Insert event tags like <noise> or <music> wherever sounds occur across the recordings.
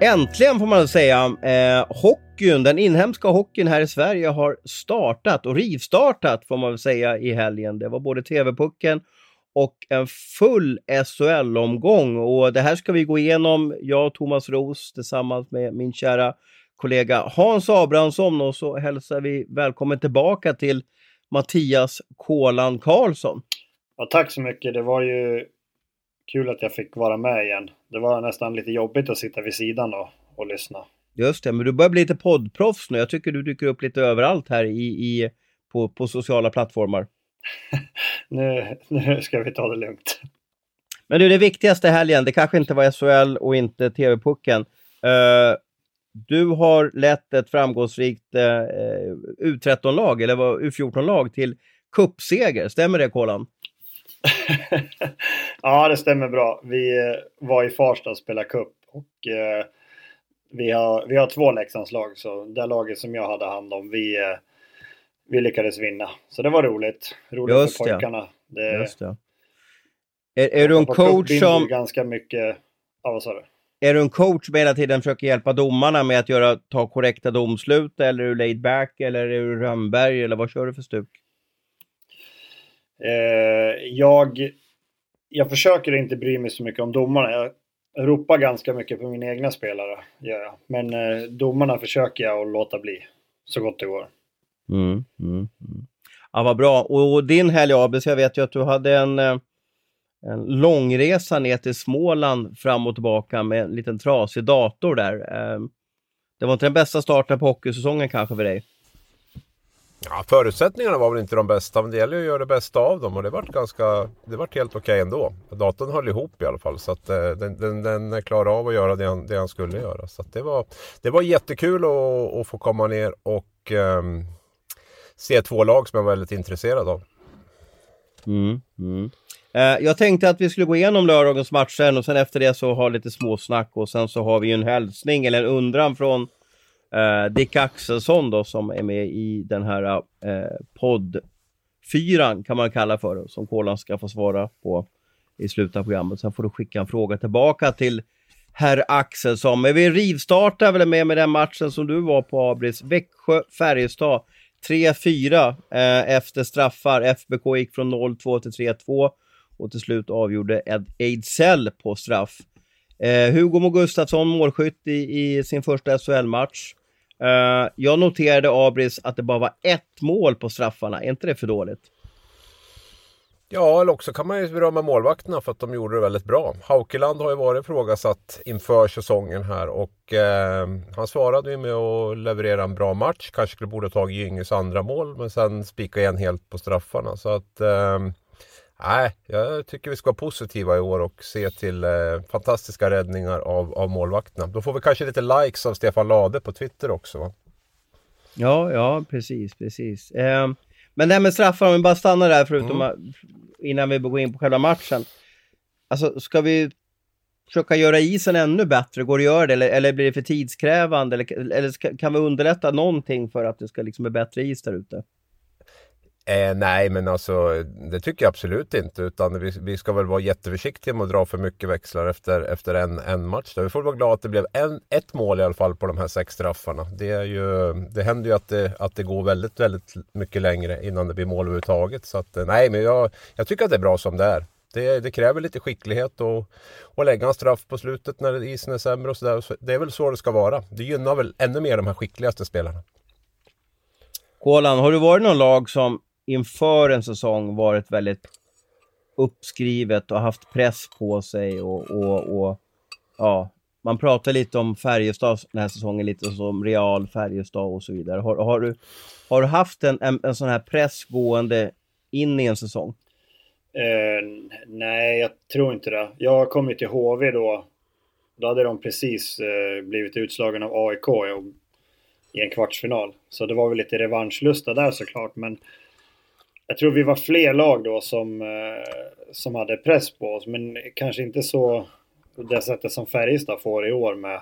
Äntligen får man säga. Eh, hockeyn, den inhemska hockeyn här i Sverige har startat och rivstartat får man väl säga i helgen. Det var både TV-pucken och en full SHL-omgång och det här ska vi gå igenom, jag och Thomas Ros tillsammans med min kära kollega Hans Abrahamsson och så hälsar vi välkommen tillbaka till Mattias ”Kolan” Karlsson. Ja, tack så mycket. Det var ju kul att jag fick vara med igen. Det var nästan lite jobbigt att sitta vid sidan och, och lyssna. Just det, men du börjar bli lite poddproffs nu. Jag tycker du dyker upp lite överallt här i, i, på, på sociala plattformar. <laughs> nu, nu ska vi ta det lugnt. Men du, det viktigaste helgen, det kanske inte var SHL och inte TV-pucken. Uh, du har lett ett framgångsrikt uh, U13-lag, eller U14-lag, till kuppseger. Stämmer det, Kolan? <laughs> ja, det stämmer bra. Vi eh, var i Farsta och spelade cup och eh, vi, har, vi har två Leksandslag så det laget som jag hade hand om, vi, eh, vi lyckades vinna. Så det var roligt. Roligt Just för pojkarna. Det, Just det. Är, är du en coach som... ganska mycket... Ja, vad sa du? Är du en coach som hela tiden försöker hjälpa domarna med att göra, ta korrekta domslut eller är du laid back eller är du Rönnberg eller vad kör du för stuk? Eh, jag, jag försöker inte bry mig så mycket om domarna. Jag ropar ganska mycket på mina egna spelare. Gör jag. Men eh, domarna försöker jag att låta bli så gott det går. Mm, mm, mm. Ja, vad bra. Och din helg Abis, jag vet ju att du hade en, eh, en långresa ner till Småland fram och tillbaka med en liten trasig dator där. Eh, det var inte den bästa starten på hockeysäsongen kanske för dig? Ja, förutsättningarna var väl inte de bästa, men det gäller att göra det bästa av dem och det vart ganska, det vart helt okej okay ändå. Datorn höll ihop i alla fall så att eh, den, den, den klarade av att göra det han, det han skulle göra. Så det, var, det var jättekul att, att få komma ner och um, se två lag som jag var väldigt intresserad av. Mm, mm. Eh, jag tänkte att vi skulle gå igenom lördagens matcher och sen efter det så ha lite småsnack och sen så har vi en hälsning eller en undran från eh, Dick Axelsson då som är med i den här eh, poddfyran, kan man kalla för som Kolan ska få svara på i slutet av programmet. Sen får du skicka en fråga tillbaka till herr Axelsson. Men vi rivstartar väl med, med den matchen som du var på Abris. Växjö-Färjestad 3-4 eh, efter straffar. FBK gick från 0-2 till 3-2 och till slut avgjorde Ed Ejdsell på straff. Eh, Hugo Mo Gustafsson målskytt i, i sin första SHL-match. Uh, jag noterade, Abris, att det bara var ett mål på straffarna. Är inte det för dåligt? Ja, eller också kan man ju berömma målvakterna för att de gjorde det väldigt bra. Haukeland har ju varit ifrågasatt inför säsongen här och eh, han svarade ju med att leverera en bra match. Kanske borde tagit Gynges andra mål men sen spika igen helt på straffarna. Så att eh, Nej, jag tycker vi ska vara positiva i år och se till eh, fantastiska räddningar av, av målvakterna. Då får vi kanske lite likes av Stefan Lade på Twitter också. Va? Ja, ja, precis, precis. Eh, men det här med straffar, om vi bara stannar där förutom mm. innan vi går in på själva matchen. Alltså, ska vi försöka göra isen ännu bättre? Går det att göra det? Eller, eller blir det för tidskrävande? Eller, eller ska, kan vi underlätta någonting för att det ska liksom bli bättre is där ute? Eh, nej, men alltså det tycker jag absolut inte. Utan vi, vi, ska väl vara jätteförsiktiga med att dra för mycket växlar efter, efter en, en match. Då. Vi får vara glada att det blev en, ett mål i alla fall på de här sex straffarna. Det, är ju, det händer ju att det, att det går väldigt, väldigt mycket längre innan det blir mål överhuvudtaget. Så att, eh, nej, men jag, jag tycker att det är bra som det är. Det, det kräver lite skicklighet och, och lägga en straff på slutet när isen är sämre och sådär. Det är väl så det ska vara. Det gynnar väl ännu mer de här skickligaste spelarna. Kolan, har du varit någon lag som inför en säsong varit väldigt uppskrivet och haft press på sig och, och, och ja, man pratar lite om Färjestad den här säsongen, lite som Real, Färjestad och så vidare. Har, har, du, har du haft en, en, en sån här press gående in i en säsong? Eh, nej, jag tror inte det. Jag kom ju till HV då. Då hade de precis eh, blivit utslagen av AIK i en kvartsfinal. Så det var väl lite revanschlusta där såklart. Men jag tror vi var fler lag då som, eh, som hade press på oss. Men kanske inte så det sättet som Färjestad får i år med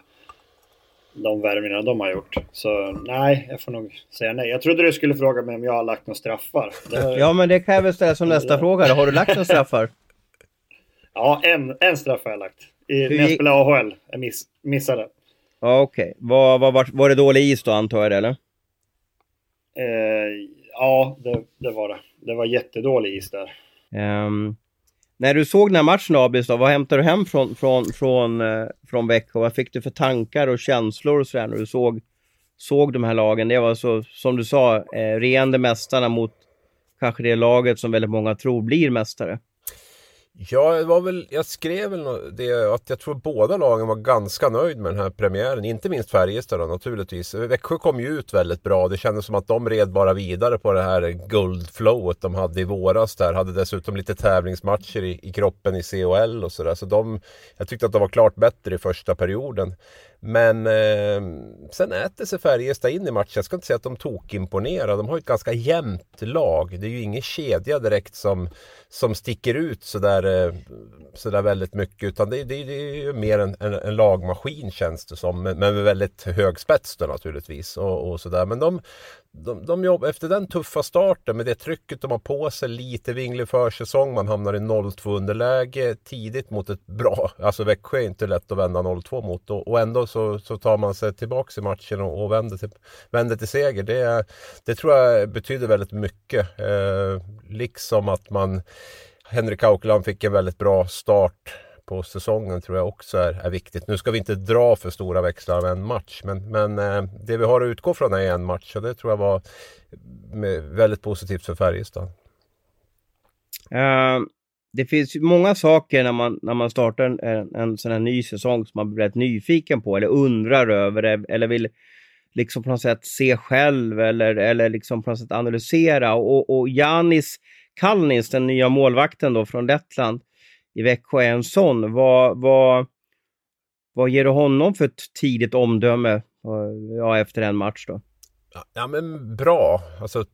de värvningarna de har gjort. Så nej, jag får nog säga nej. Jag trodde du skulle fråga mig om jag har lagt några straffar. Var... Ja, men det kan jag väl ställa som nästa fråga. Har du lagt några straffar? <laughs> Ja, en, en straff har jag lagt. I, när jag spelade AHL. Jag miss, missade. Ja, okej. Okay. Var, var, var, var det dålig is då, antar jag, eller? Eh, ja, det, det, var det. Det var jättedålig is där. Um, när du såg den här matchen Abis, då, vad hämtade du hem från, från, från, eh, från Växjö? Vad fick du för tankar och känslor och sådär när du såg, såg de här lagen? Det var så, som du sa, eh, regerande mästarna mot kanske det laget som väldigt många tror blir mästare. Ja, det var väl, jag skrev väl det att jag tror båda lagen var ganska nöjd med den här premiären. Inte minst Färjestad då, naturligtvis. Växjö kom ju ut väldigt bra. Det kändes som att de red bara vidare på det här guldflowet de hade i våras där. Hade dessutom lite tävlingsmatcher i, i kroppen i CHL och sådär. Så de, jag tyckte att de var klart bättre i första perioden. Men eh, sen äter sig Färjestad in i matchen. Jag ska inte säga att de tokimponerar. De har ett ganska jämnt lag. Det är ju ingen kedja direkt som, som sticker ut sådär, eh, sådär väldigt mycket. Utan det, det, det är ju mer en, en, en, lagmaskin känns det som. Men, med väldigt hög spets då naturligtvis. Och, och sådär. Men de, de, de jobb, efter den tuffa starten med det trycket de har på sig, lite vinglig försäsong, man hamnar i 0-2 underläge tidigt mot ett bra, alltså Växjö är inte lätt att vända 0-2 mot och, och ändå så, så tar man sig tillbaks i matchen och, och vänder, till, vänder till seger. Det, det tror jag betyder väldigt mycket. Eh, liksom att man Henrik Aukeland fick en väldigt bra start på säsongen tror jag också är, är viktigt. Nu ska vi inte dra för stora växlar av en match men, men eh, det vi har att utgå från är en match och det tror jag var väldigt positivt för Färjestad. Uh, det finns många saker när man, när man startar en, en, en sån här ny säsong som man blir rätt nyfiken på eller undrar över eh, eller vill liksom på något sätt se själv eller, eller liksom på något sätt analysera. Och, och Janis Kalnis, den nya målvakten då från Lettland, i Växjö är en sån. Vad, vad, vad ger du honom för ett tidigt omdöme eh, ja, efter en match då? Ja men bra, alltså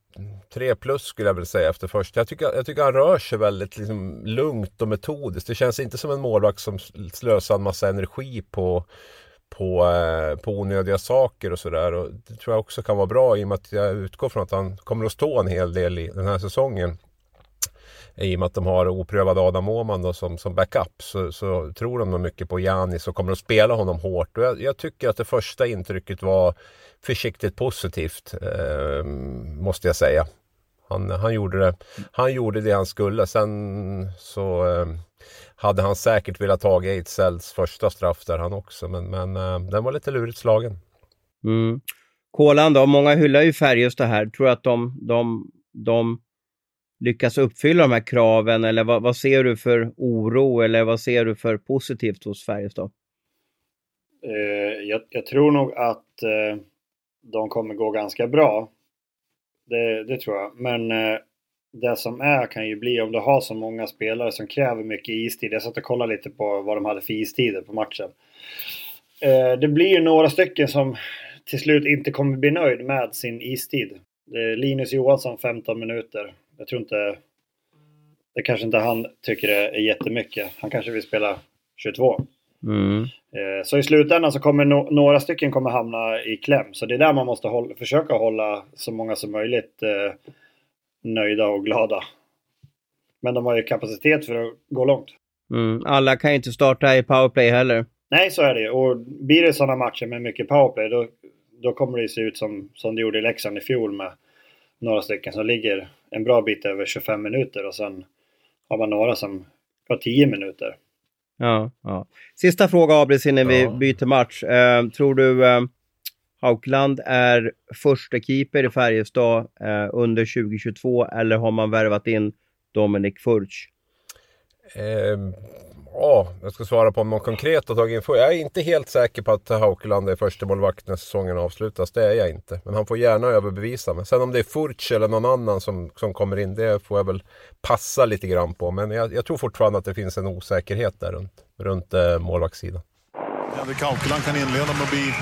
tre plus skulle jag väl säga efter första. Jag tycker, jag tycker han rör sig väldigt liksom, lugnt och metodiskt. Det känns inte som en målvakt som slösar en massa energi på, på, eh, på onödiga saker och sådär. Det tror jag också kan vara bra i och med att jag utgår från att han kommer att stå en hel del i den här säsongen i och med att de har oprövad Adam Åhman då som, som backup så, så tror de nog mycket på Janis och kommer att spela honom hårt. Och jag, jag tycker att det första intrycket var försiktigt positivt, eh, måste jag säga. Han, han, gjorde det, han gjorde det han skulle. Sen så eh, hade han säkert velat ta Ejdsells första straff där han också. Men, men eh, den var lite lurigt slagen. Mm. Kolan då, många hyllar ju Färjestad här. Tror att de, de, de lyckas uppfylla de här kraven eller vad, vad, ser du för oro eller vad ser du för positivt hos Färjestad? Eh, jag, jag, tror nog att eh, de kommer gå ganska bra. Det, det tror jag. Men eh, det som är kan ju bli om du har så många spelare som kräver mycket istid. Jag satt och kollade lite på vad de hade för istider på matchen. Eh, det blir ju några stycken som till slut inte kommer bli nöjd med sin istid. Linus Johansson 15 minuter. Jag tror inte... Det kanske inte han tycker det är jättemycket. Han kanske vill spela 22. Mm. Eh, så i slutändan så kommer no några stycken kommer hamna i kläm. Så det är där man måste hålla, försöka hålla så många som möjligt eh, nöjda och glada. Men de har ju kapacitet för att gå långt. Mm. Alla kan ju inte starta i powerplay heller. Nej, så är det Och blir det sådana matcher med mycket powerplay då, då kommer det se ut som, som det gjorde i Leksand i fjol med några stycken som ligger en bra bit över 25 minuter och sen har man några som har 10 minuter. Ja, ja. Sista fråga Abris innan ja. vi byter match. Eh, tror du eh, Haukland är första keeper i Färjestad eh, under 2022 eller har man värvat in Dominik Furch? Eh, Ja, jag ska svara på om någon konkret har tagit info. Jag är inte helt säker på att Haukeland är första målvakt när säsongen avslutas. Det är jag inte. Men han får gärna överbevisa mig. Sen om det är Furch eller någon annan som, som kommer in, det får jag väl passa lite grann på. Men jag, jag tror fortfarande att det finns en osäkerhet där runt, runt eh, målvaktssidan. Henrik Haukeland kan inleda med att bli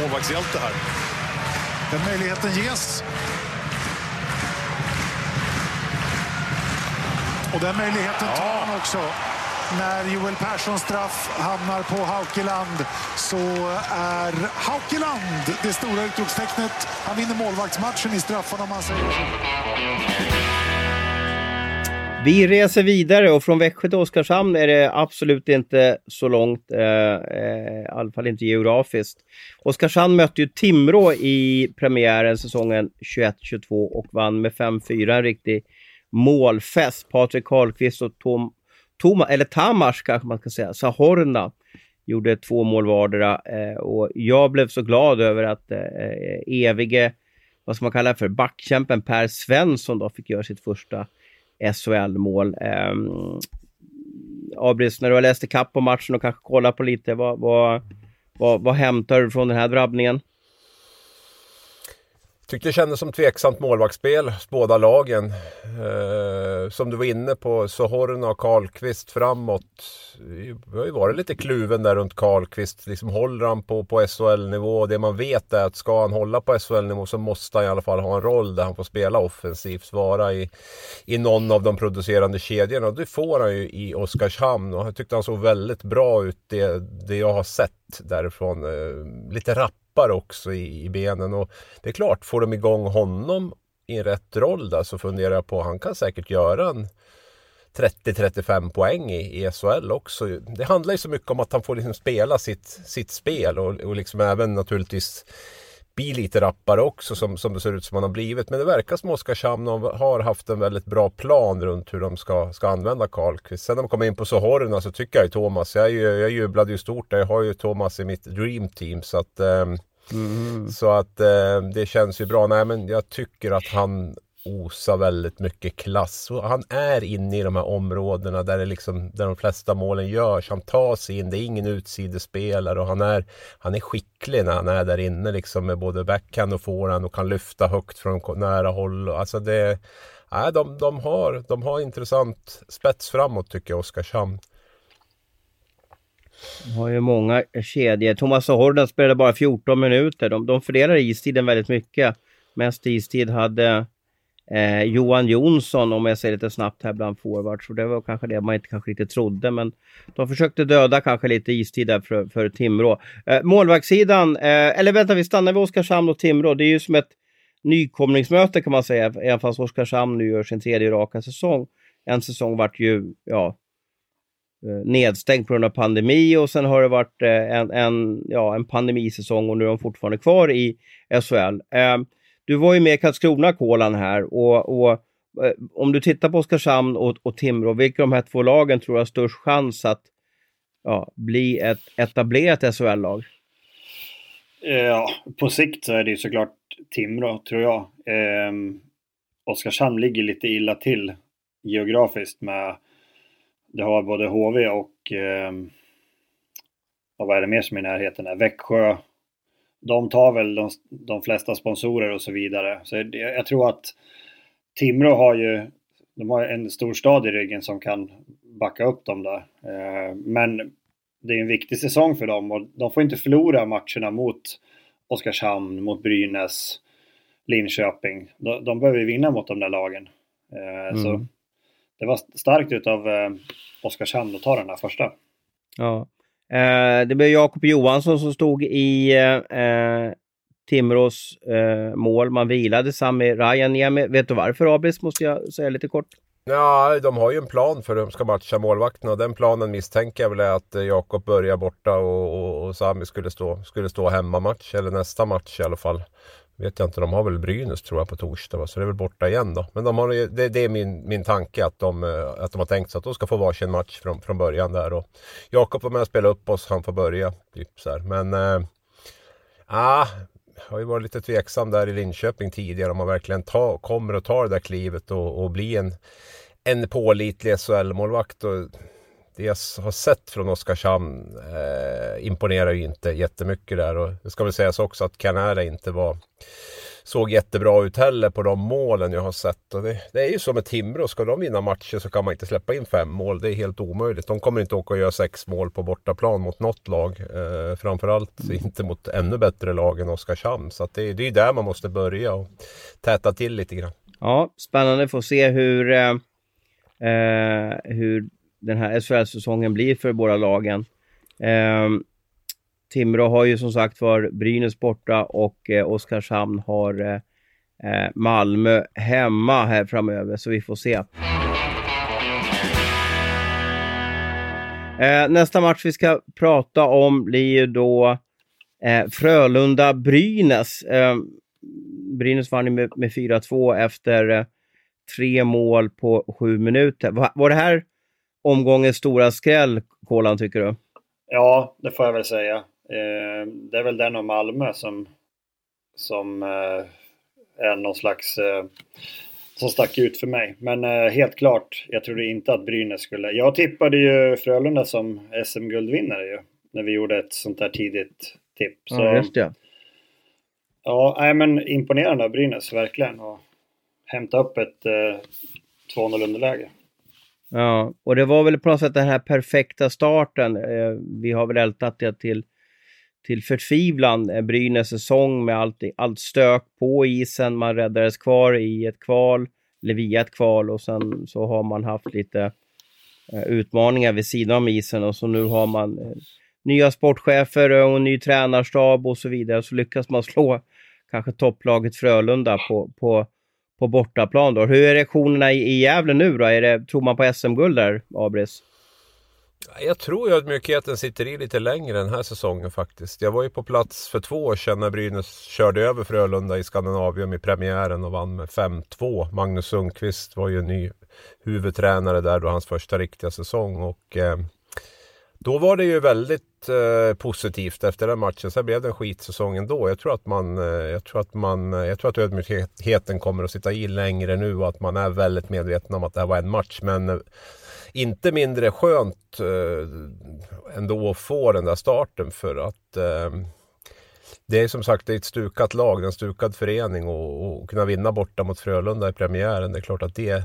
målvaktshjälte här. Den möjligheten ges. Och den möjligheten tar han också. När Joel Perssons straff hamnar på Haukeland så är Haukeland det stora utropstecknet. Han vinner målvaktsmatchen i straffarna om man säger så. Vi reser vidare och från Växjö till Oskarshamn är det absolut inte så långt, eh, eh, i alla fall inte geografiskt. Oskarshamn mötte ju Timrå i premiären säsongen 21-22 och vann med 5-4, en riktig målfest. Patrik Karlqvist och Tom, Toma, eller Tamas kanske man ska säga, Sahorna gjorde två mål vardera eh, och jag blev så glad över att eh, eh, evige, vad ska man kalla det för, backkämpen Per Svensson då fick göra sitt första SHL-mål. Eh, Abris, när du har läst ikapp på matchen och kanske kollat på lite, vad, vad, vad, vad hämtar du från den här drabbningen? Tyckte det kändes som tveksamt målvaktsspel hos båda lagen. Eh, som du var inne på, Sohorna och Karlqvist framåt. Vi har ju varit lite kluven där runt Karlqvist. Liksom håller han på, på SHL-nivå? Det man vet är att ska han hålla på SHL-nivå så måste han i alla fall ha en roll där han får spela offensivt. Vara i, i någon av de producerande kedjorna. Och det får han ju i Oskarshamn. Och jag tyckte han såg väldigt bra ut det, det jag har sett därifrån. Eh, lite rapp tappar också i, i, benen. Och det är klart, får de igång honom i rätt roll där så funderar jag på, han kan säkert göra en 30-35 poäng i, i SHL också. Det handlar ju så mycket om att han får liksom spela sitt, sitt spel och, och liksom även naturligtvis bli lite rappare också som, som det ser ut som han har blivit. Men det verkar som Oskarshamn har haft en väldigt bra plan runt hur de ska, ska använda Karlqvist. Sen när de kommer in på Sohorna så tycker jag ju Thomas, jag, jag jublade ju stort där. Jag har ju Thomas i mitt dream team så att eh, mm. Så att eh, det känns ju bra. Nej men jag tycker att han osar väldigt mycket klass. Och han är inne i de här områdena där, det liksom, där de flesta målen görs. Han tar sig in, det är ingen utsidespelare och han är, han är skicklig när han är där inne liksom med både backhand och forehand och kan lyfta högt från nära håll. Alltså det, nej, de, de, har, de har intressant spets framåt tycker jag, Oskarshamn. De har ju många kedjor. Thomas Horden spelade bara 14 minuter. De, de fördelar istiden väldigt mycket. Mest istid hade Eh, Johan Jonsson, om jag säger lite snabbt här bland forwards, och det var kanske det man inte kanske riktigt trodde, men de försökte döda kanske lite istid där för, för Timrå. Eh, målvaktssidan, eh, eller vänta, vi stannar vid Oskarshamn och Timrå. Det är ju som ett nykomlingsmöte kan man säga, även fast Oskarshamn nu gör sin tredje raka säsong. En säsong vart ju, ja, eh, nedstängd på grund av pandemi och sen har det varit eh, en, en, ja, en pandemisäsong och nu är de fortfarande kvar i SHL. Eh, du var ju med i Karlskrona, Kolan här och, och eh, om du tittar på Oskarshamn och, och Timrå, vilka av de här två lagen tror du har störst chans att ja, bli ett etablerat SHL-lag? Eh, ja, på sikt så är det ju såklart Timrå, tror jag. Eh, Oskarshamn ligger lite illa till geografiskt med det har både HV och, eh, och vad är det mer som är i närheten? Växjö, de tar väl de, de flesta sponsorer och så vidare. Så jag, jag tror att Timrå har ju de har en stor stad i ryggen som kan backa upp dem där. Eh, men det är en viktig säsong för dem och de får inte förlora matcherna mot Oskarshamn, mot Brynäs, Linköping. De, de behöver vinna mot de där lagen. Eh, mm. Så det var starkt utav eh, Oskarshamn att ta den här första. Ja, Eh, det blev Jakob Johansson som stod i eh, eh Timrås eh, mål. Man vilade Sami Rajaniemi. Vet du varför Abris, måste jag säga lite kort? Ja, de har ju en plan för hur de ska matcha målvakterna och den planen misstänker jag väl är att eh, Jakob börjar borta och, och, och Sami skulle stå, skulle stå hemmamatch eller nästa match i alla fall vet jag inte, de har väl Brynäs tror jag på torsdag va? så det är väl borta igen då. Men de har, det, det är min, min tanke att de, eh, att de har tänkt sig att de ska få varsin match från, från början där. Och Jakob var med och spelade upp oss, han får börja. Typ så här. Men äh, ah, har ju varit lite tveksam där i Linköping tidigare om man verkligen ta, kommer att ta det där klivet och, och bli en, en pålitlig SHL-målvakt det jag har sett från Oskarshamn eh, imponerar ju inte jättemycket där. Och det ska väl sägas också att Canara inte var såg jättebra ut heller på de målen jag har sett. Och det, det är ju som med Timrå, ska de vinna matcher så kan man inte släppa in fem mål. Det är helt omöjligt. De kommer inte åka och göra sex mål på bortaplan mot något lag. Eh, framförallt inte mot ännu bättre lag än Oskarshamn. Så det, det är där man måste börja och täta till lite grann. Ja, spännande att se hur, eh, eh hur den här SHL-säsongen blir för båda lagen. Eh, Timrå har ju som sagt var Brynäs borta och eh, Oskarshamn har eh, eh, Malmö hemma här framöver, så vi får se. Eh, nästa match vi ska prata om blir ju då eh, Frölunda-Brynäs. Eh, Brynäs vann med, med 4-2 efter eh, tre mål på sju minuter. Var, var det här omgångens stora skräll, Kolan, tycker du? Ja, det får jag väl säga. Eh, det är väl den och Malmö som, som eh, är någon slags eh, som stack ut för mig. Men eh, helt klart, jag trodde inte att Brynäs skulle... Jag tippade ju Frölunda som SM-guldvinnare ju. När vi gjorde ett sånt här tidigt tipp. Så, ja, just det. Ja, nej, men imponerande av Brynäs, verkligen. Och hämta upp ett eh, 2-0 underläge. Ja, och det var väl på något sätt den här perfekta starten. Eh, vi har väl ältat det till, till förtvivlan, eh, Brynäs säsong med allt, allt stök på isen. Man räddades kvar i ett kval, eller via ett kval och sen så har man haft lite eh, utmaningar vid sidan om isen och så nu har man eh, nya sportchefer och ny tränarstab och så vidare. Så lyckas man slå kanske topplaget Frölunda på, på på bortaplan. Då. Hur är reaktionerna i, i Gävle nu då? Är det, tror man på SM-guld där, Abris? Jag tror ju att ödmjukheten sitter i lite längre den här säsongen faktiskt. Jag var ju på plats för två år sedan när Brynäs körde över Frölunda i Skandinavium i premiären och vann med 5-2. Magnus Sundqvist var ju ny huvudtränare där då, hans första riktiga säsong. Och eh, då var det ju väldigt eh, positivt efter den matchen. Sen blev det en skitsäsong ändå. Jag tror att man, eh, jag tror att man, eh, jag tror att ödmjukheten kommer att sitta i längre nu och att man är väldigt medveten om att det här var en match. Men eh, inte mindre skönt eh, ändå att få den där starten för att eh, det är som sagt ett stukat lag, en stukad förening och, och kunna vinna borta mot Frölunda i premiären. Det är klart att det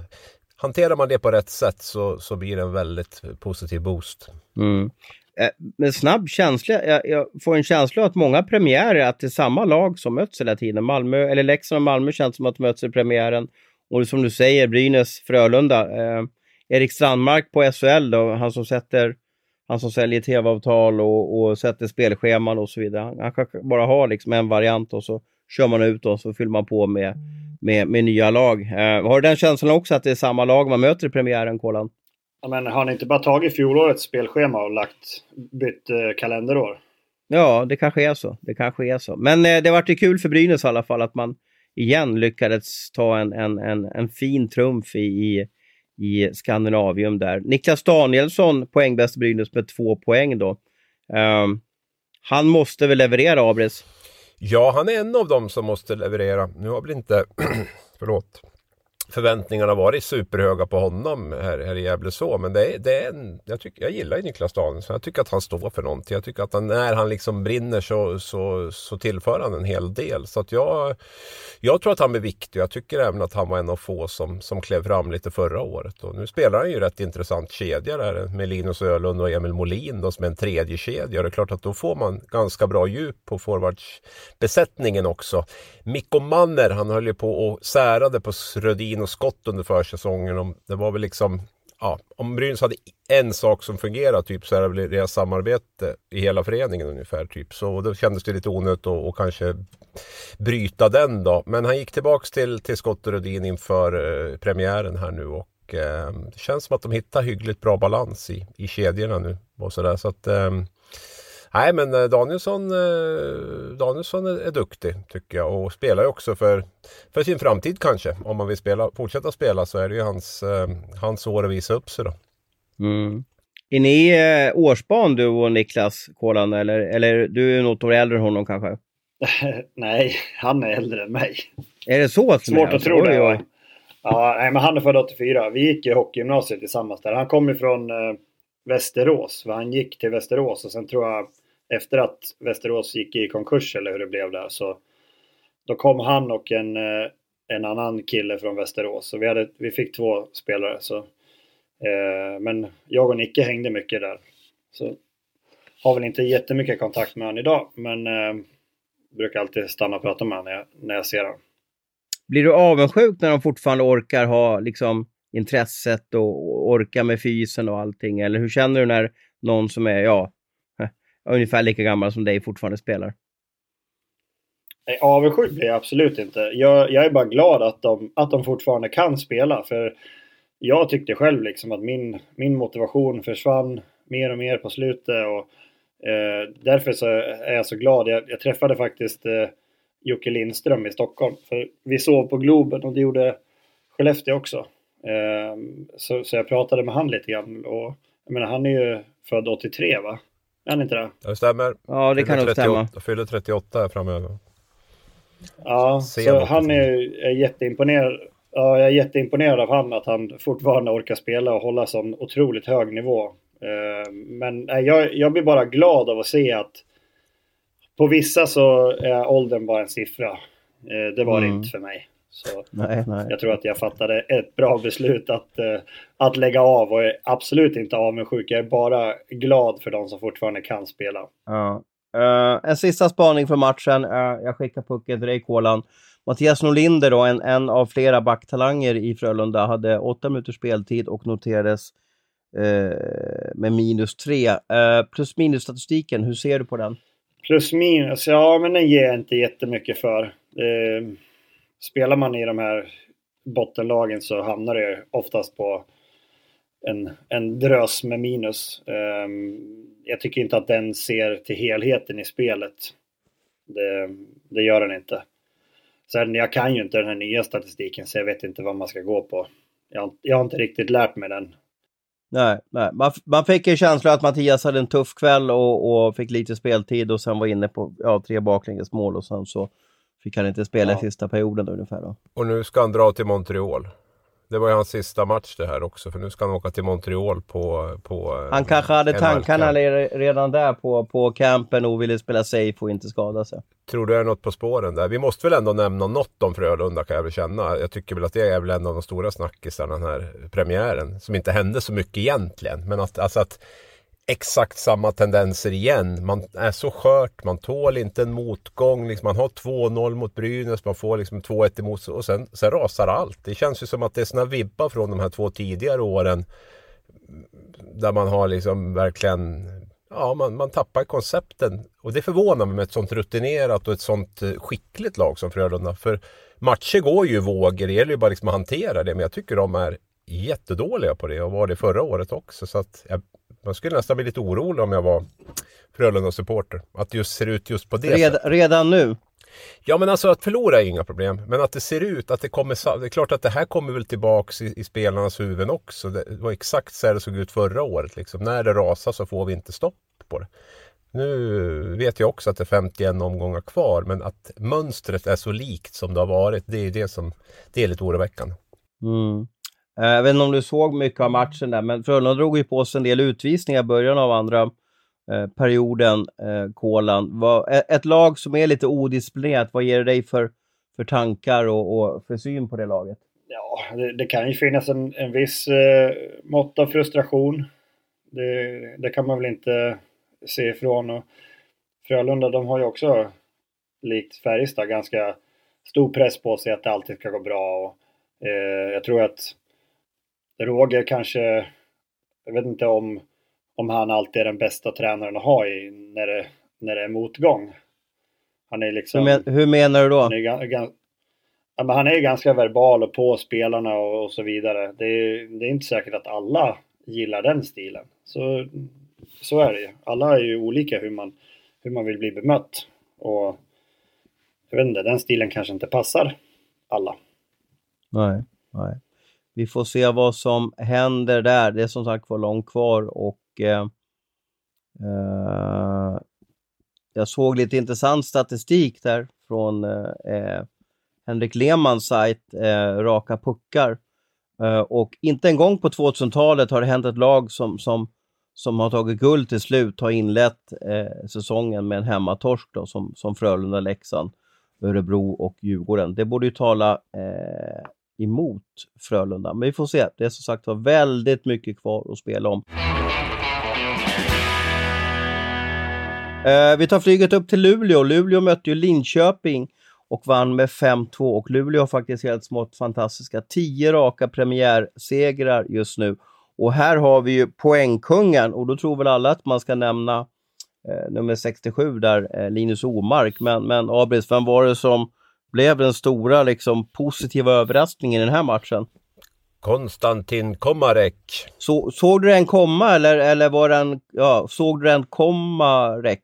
hanterar man det på rätt sätt så, så blir det en väldigt positiv boost. Mm. Eh, men snabb känsla, jag, jag, får en känsla av att många premiärer, att det är samma lag som möts hela tiden. Malmö, eller Leksand och Malmö känns som att de möts i premiären. Och som du säger, Brynäs, Frölunda. Eh, Erik Strandmark på SHL då, han som sätter han som säljer tv-avtal och, och sätter spelscheman och så vidare. Han, han bara har liksom en variant och så kör man ut och så fyller man på med med, med nya lag. Eh, har du den känslan också att det är samma lag man möter i premiären, Kolan? Ja, men har ni inte bara tagit fjolårets spelschema och lagt, bytt eh, kalenderår? Ja, det kanske är så. Det kanske är så. Men eh, det vart ju kul för Brynäs i alla fall att man igen lyckades ta en, en, en, en fin trumf i, i, i Skandinavium där. Niklas Danielsson, poängbäst Brynäs med två poäng då. Um, han måste väl leverera, Abris? Ja, han är en av dem som måste leverera. Nu har väl inte, <clears throat> förlåt, förväntningarna varit superhöga på honom här, här i Gävle så. Men det är, det är en, jag, tycker, jag gillar ju Niklas Danielsson. Jag tycker att han står för någonting. Jag tycker att han, när han liksom brinner så, så, så tillför han en hel del. Så att jag, jag tror att han blir viktig. Jag tycker även att han var en av få som, som klev fram lite förra året. Och nu spelar han ju rätt intressant kedja där med Linus Ölund och Emil Molin då, som en tredje kedja. Det är klart att då får man ganska bra djup på forwardsbesättningen också. Mikko Manner, han höll ju på och särade på Rödin och Skott under försäsongen. Det var väl liksom ja, om Brynäs hade en sak som fungerar typ så är det väl deras samarbete i hela föreningen ungefär. Typ. Så då kändes det lite onödigt att och kanske bryta den då. Men han gick tillbaks till, till Scott och Rödin inför eh, premiären här nu och eh, det känns som att de hittar hyggligt bra balans i, i kedjorna nu. Och så där. Så att, eh, Nej men eh, Danielsson, eh, Danielsson är, är, duktig tycker jag och spelar ju också för, för sin framtid kanske. Om man vill spela, fortsätta spela så är det ju hans, eh, hans år att visa upp sig då. Mm. Är ni eh, årsbarn du och Niklas Kolan eller, eller du är något år äldre än honom kanske? <laughs> nej, han är äldre än mig. Är det så? Svårt att tro det. Ja. ja, nej, men han är född 84. Vi gick i hockeygymnasiet tillsammans där. Han kommer från eh, Västerås. För han gick till Västerås och sen tror jag efter att Västerås gick i konkurs eller hur det blev där så då kom han och en, eh, en annan kille från Västerås. Så vi, hade, vi fick två spelare. Så, eh, men jag och Nicke hängde mycket där. Så har väl inte jättemycket kontakt med honom idag men eh, brukar alltid stanna och prata med honom när jag, när jag ser honom. Blir du avundsjuk när de fortfarande orkar ha liksom intresset och orka med fysen och allting? Eller hur känner du när någon som är, ja, eh, ungefär lika gammal som dig fortfarande spelar? Nej, avundsjuk blir jag absolut inte. Jag, jag, är bara glad att de, att de fortfarande kan spela. För jag tyckte själv liksom att min, min motivation försvann mer och mer på slutet. Och, eh, därför så är jag så glad. Jag, jag träffade faktiskt eh, Jocke Lindström i Stockholm. För vi sov på Globen och det gjorde Skellefteå också. Eh, så, så jag pratade med han lite grann. Och, jag menar, han är ju född 83 va? Är han inte det? Det stämmer. Ja, det kan nog stämma. Fyller 38 här framöver. Ja, så han är, är jätteimponerad. Ja, jag är jätteimponerad av han att han fortfarande orkar spela och hålla sån otroligt hög nivå. Eh, men jag, jag blir bara glad av att se att på vissa så är åldern bara en siffra. Eh, det var mm. det inte för mig. Så nej, nej. Jag tror att jag fattade ett bra beslut att, uh, att lägga av och är absolut inte avundsjuk. Jag är bara glad för de som fortfarande kan spela. Ja. Uh, en sista spaning för matchen. Uh, jag skickar pucken till dig, Kolan. Mattias Norlinder, då, en, en av flera backtalanger i Frölunda, hade åtta minuters speltid och noterades uh, med minus tre. plus minus statistiken, hur ser du på den? Plus minus, ja men den ger jag inte jättemycket för spelar man i de här bottenlagen så hamnar det oftast på en, en drös med minus. Um, jag tycker inte att den ser till helheten i spelet. Det, det gör den inte. Sen jag kan ju inte den här nya statistiken så jag vet inte vad man ska gå på. Jag, jag har inte riktigt lärt mig den. Nej, nej. Man, man fick en känsla att Mattias hade en tuff kväll och, och fick lite speltid och sen var inne på ja, tre baklängesmål och sen så Fick han inte spela ja. i sista perioden då, ungefär då. Och nu ska han dra till Montreal. Det var ju hans sista match det här också, för nu ska han åka till Montreal på... på han kanske hade tankarna redan där på, på campen och ville spela safe och inte skada sig. Tror du är något på spåren där? Vi måste väl ändå nämna något om Frölunda kan jag väl känna. Jag tycker väl att det är väl en av de stora snackisarna den här premiären. Som inte hände så mycket egentligen. Men att, alltså att exakt samma tendenser igen. Man är så skört, man tål inte en motgång. Liksom man har 2-0 mot Brynäs, man får liksom 2-1 emot sig och sen, sen rasar allt. Det känns ju som att det är såna vibbar från de här två tidigare åren. Där man har liksom verkligen Ja, man, man tappar koncepten. Och det förvånar mig med ett sånt rutinerat och ett sånt eh, skickligt lag som Frölunda. För matcher går ju i vågor, det gäller ju bara liksom att hantera det. Men jag tycker de är jättedåliga på det och var det förra året också. Så att jag man skulle nästan bli lite orolig om jag var Frölunda-supporter. Att det just ser ut just på det Red, sättet. Redan nu? Ja men alltså att förlora är inga problem. Men att det ser ut att det kommer... Det är klart att det här kommer väl tillbaks i, i spelarnas huvuden också. Det var exakt så här det såg ut förra året. Liksom. När det rasar så får vi inte stopp på det. Nu vet jag också att det är 51 omgångar kvar. Men att mönstret är så likt som det har varit. Det är det som det är lite oroväckande. Mm. Eh, jag vet inte om du såg mycket av matchen där, men Frölunda drog ju på sig en del utvisningar i början av andra eh, perioden, eh, Kolan. ett lag som är lite odisciplinerat, vad ger det dig för, för tankar och, och för syn på det laget? Ja, det, det kan ju finnas en, en viss eh, mått av frustration. Det, det, kan man väl inte se ifrån. Och Frölunda, de har ju också, likt Färjestad, ganska stor press på sig att det alltid ska gå bra. Och, eh, jag tror att Roger kanske, jag vet inte om, om han alltid är den bästa tränaren att ha i när det, när det är motgång. Han är liksom... Hur, men, hur menar du då? Han är, ja, men han är ganska verbal och på spelarna och, och så vidare. Det är, det är inte säkert att alla gillar den stilen. Så, så är det ju. Alla är ju olika hur man, hur man vill bli bemött. Och jag vet inte, den stilen kanske inte passar alla. Nej, nej vi får se vad som händer där. Det är som sagt var långt kvar och eh, eh, jag såg lite intressant statistik där från eh, eh Henrik Lehmanns sajt eh, Raka puckar. Eh, och inte en gång på 2000-talet har det hänt ett lag som, som, som har tagit guld till slut har inlett eh, säsongen med en hemmatorsk då, som, som Frölunda, Leksand, Örebro och Djurgården. Det borde ju tala eh, emot Frölunda, men vi får se. Det är som sagt var väldigt mycket kvar att spela om. Eh, vi tar flyget upp till Luleå. Luleå mötte ju Linköping och vann med 5-2 och Luleå har faktiskt helt smått fantastiska 10 raka premiärsegrar just nu. Och här har vi ju poängkungen och då tror väl alla att man ska nämna eh, nummer 67 där, eh, Linus Omark. Men, men Abris, vem var det som blev den stora liksom, positiva överraskningen i den här matchen? Konstantin Komarek. Så, såg du den komma eller, eller var den, ja, såg du den komma räck?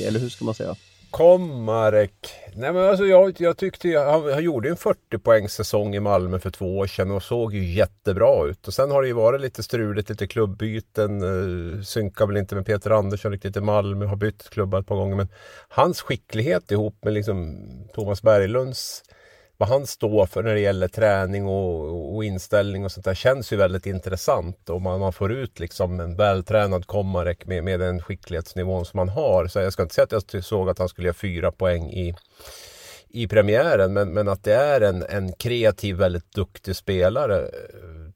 Eller hur ska man säga? Komarek. Nej men alltså jag, jag tyckte han, han gjorde en 40 poängs säsong i Malmö för två år sedan och såg ju jättebra ut. Och sen har det ju varit lite struligt, lite klubbyten. eh, synkar väl inte med Peter Andersson riktigt i Malmö, har bytt klubbar ett par gånger. Men hans skicklighet ihop med liksom Thomas Berglunds vad han står för när det gäller träning och, och inställning och sånt där känns ju väldigt intressant. Och man, man får ut liksom en vältränad Komarek med, med den skicklighetsnivån som han har. Så jag ska inte säga att jag såg att han skulle göra fyra poäng i, i premiären. Men, men att det är en, en kreativ, väldigt duktig spelare. Eh,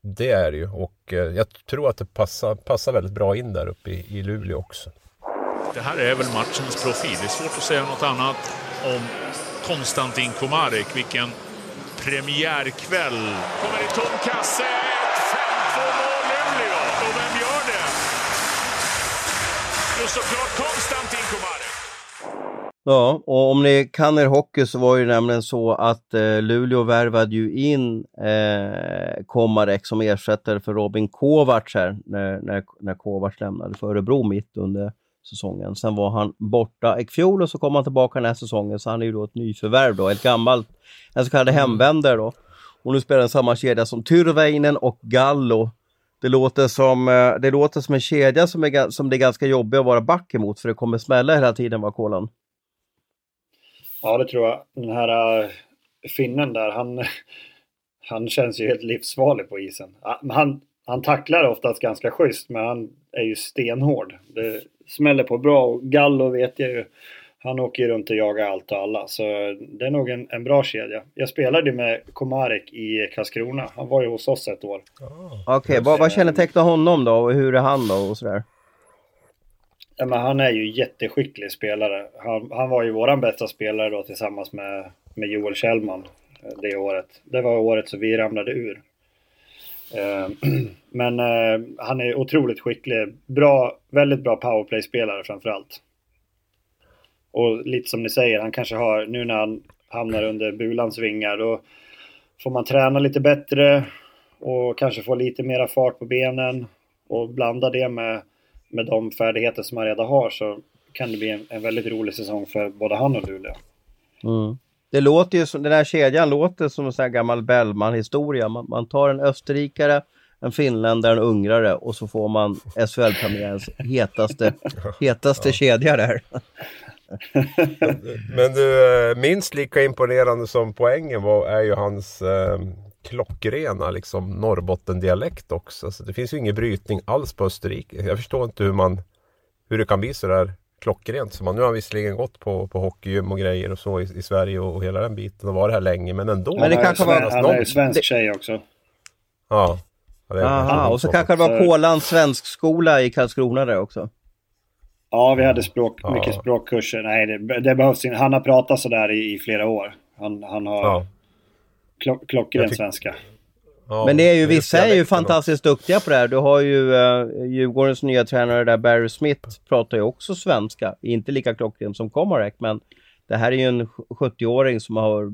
det är det ju. Och eh, jag tror att det passar, passar väldigt bra in där uppe i, i Luleå också. Det här är väl matchens profil. Det är svårt att säga något annat om Konstantin Komarek. Vilken premiärkväll. Kommer i tom kasse. 5-2-mål Luleå. Och vem gör det? Jo, såklart Konstantin Komarek. Ja, och om ni kan er hockey så var det nämligen så att eh, Luleå värvade ju in eh, Komarek som ersättare för Robin Kovacs här när, när, när Kovacs lämnade för Örebro mitt under säsongen. Sen var han borta i fjol och så kom han tillbaka den här säsongen så han är ju då ett nyförvärv då, ett gammalt, en så kallad mm. hemvändare då. Och nu spelar han samma kedja som Tyrväinen och Gallo. Det låter som, eh, det låter som en kedja som, är, som det är ganska jobbigt att vara back emot för det kommer smälla hela tiden var Kolan. Ja det tror jag. Den här uh, finnen där, han, <laughs> han känns ju helt livsfarlig på isen. Han, han tacklar oftast ganska schysst men han är ju stenhård. Det smäller på bra och Gallo vet jag ju. Han åker ju runt och jagar allt och alla så det är nog en, en bra kedja. Jag spelade med Komarek i Karlskrona. Han var ju hos oss ett år. Okej, okay, vad, vad kännetecknar honom då och hur är han då och sådär? Ja, men han är ju jätteskicklig spelare. Han, han var ju våran bästa spelare då tillsammans med, med Joel Kjellman eh, det året. Det var året så vi ramlade ur. Eh, <clears throat> men eh, han är otroligt skicklig. Bra, väldigt bra powerplay-spelare framförallt. Och lite som ni säger, han kanske har, nu när han hamnar under Bulans vingar, då får man träna lite bättre och kanske få lite mera fart på benen och blanda det med, med de färdigheter som han redan har så kan det bli en, en väldigt rolig säsong för både han och Luleå. Mm. Det låter ju som, den här kedjan låter som en sån här gammal Bellman-historia. Man, man, tar en österrikare, en finländare, en ungrare och så får man SHL-premiärens hetaste, hetaste ja. kedja där. <laughs> Men du, eh, minst lika imponerande som poängen var är ju hans eh, klockrena liksom Norrbotten-dialekt också. Så det finns ju ingen brytning alls på Österrike. Jag förstår inte hur man hur det kan bli så där klockrent. Så man, nu har han visserligen gått på, på hockeygym och grejer och så i, i Sverige och, och, hela den biten och varit här länge. Men ändå. Men det kanske var... Han är ju svensk tjej också. Ja. ja Aha, och så kanske det var Kolans svenskskola i Karlskrona där också. Ja, vi hade språk, ja. mycket språkkurser. Nej, det, det behövs inte. Han har pratat sådär i, i flera år. Han, han har ja. klock, klockren svenska. Ja, Men det är ju, vissa är ju fantastiskt duktiga på det här. Du har ju uh, Djurgårdens nya tränare där, Barry Smith, pratar ju också svenska. Inte lika klockrent som Komarek, men det här är ju en 70-åring som har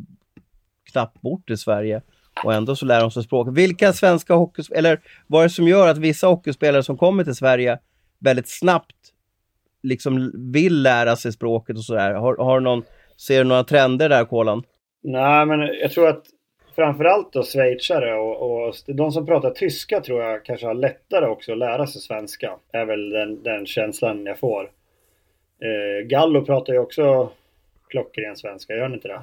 knappt bort i Sverige och ändå så lär de sig språk. Vilka svenska hockeyspelare, eller vad är det som gör att vissa hockeyspelare som kommer till Sverige väldigt snabbt liksom vill lära sig språket och sådär? Har, har någon, ser du några trender där, Kolan? Nej, men jag tror att framförallt då schweizare och, och de som pratar tyska tror jag kanske har lättare också att lära sig svenska. Är väl den, den känslan jag får. Eh, Gallo pratar ju också klockren svenska, gör han inte det?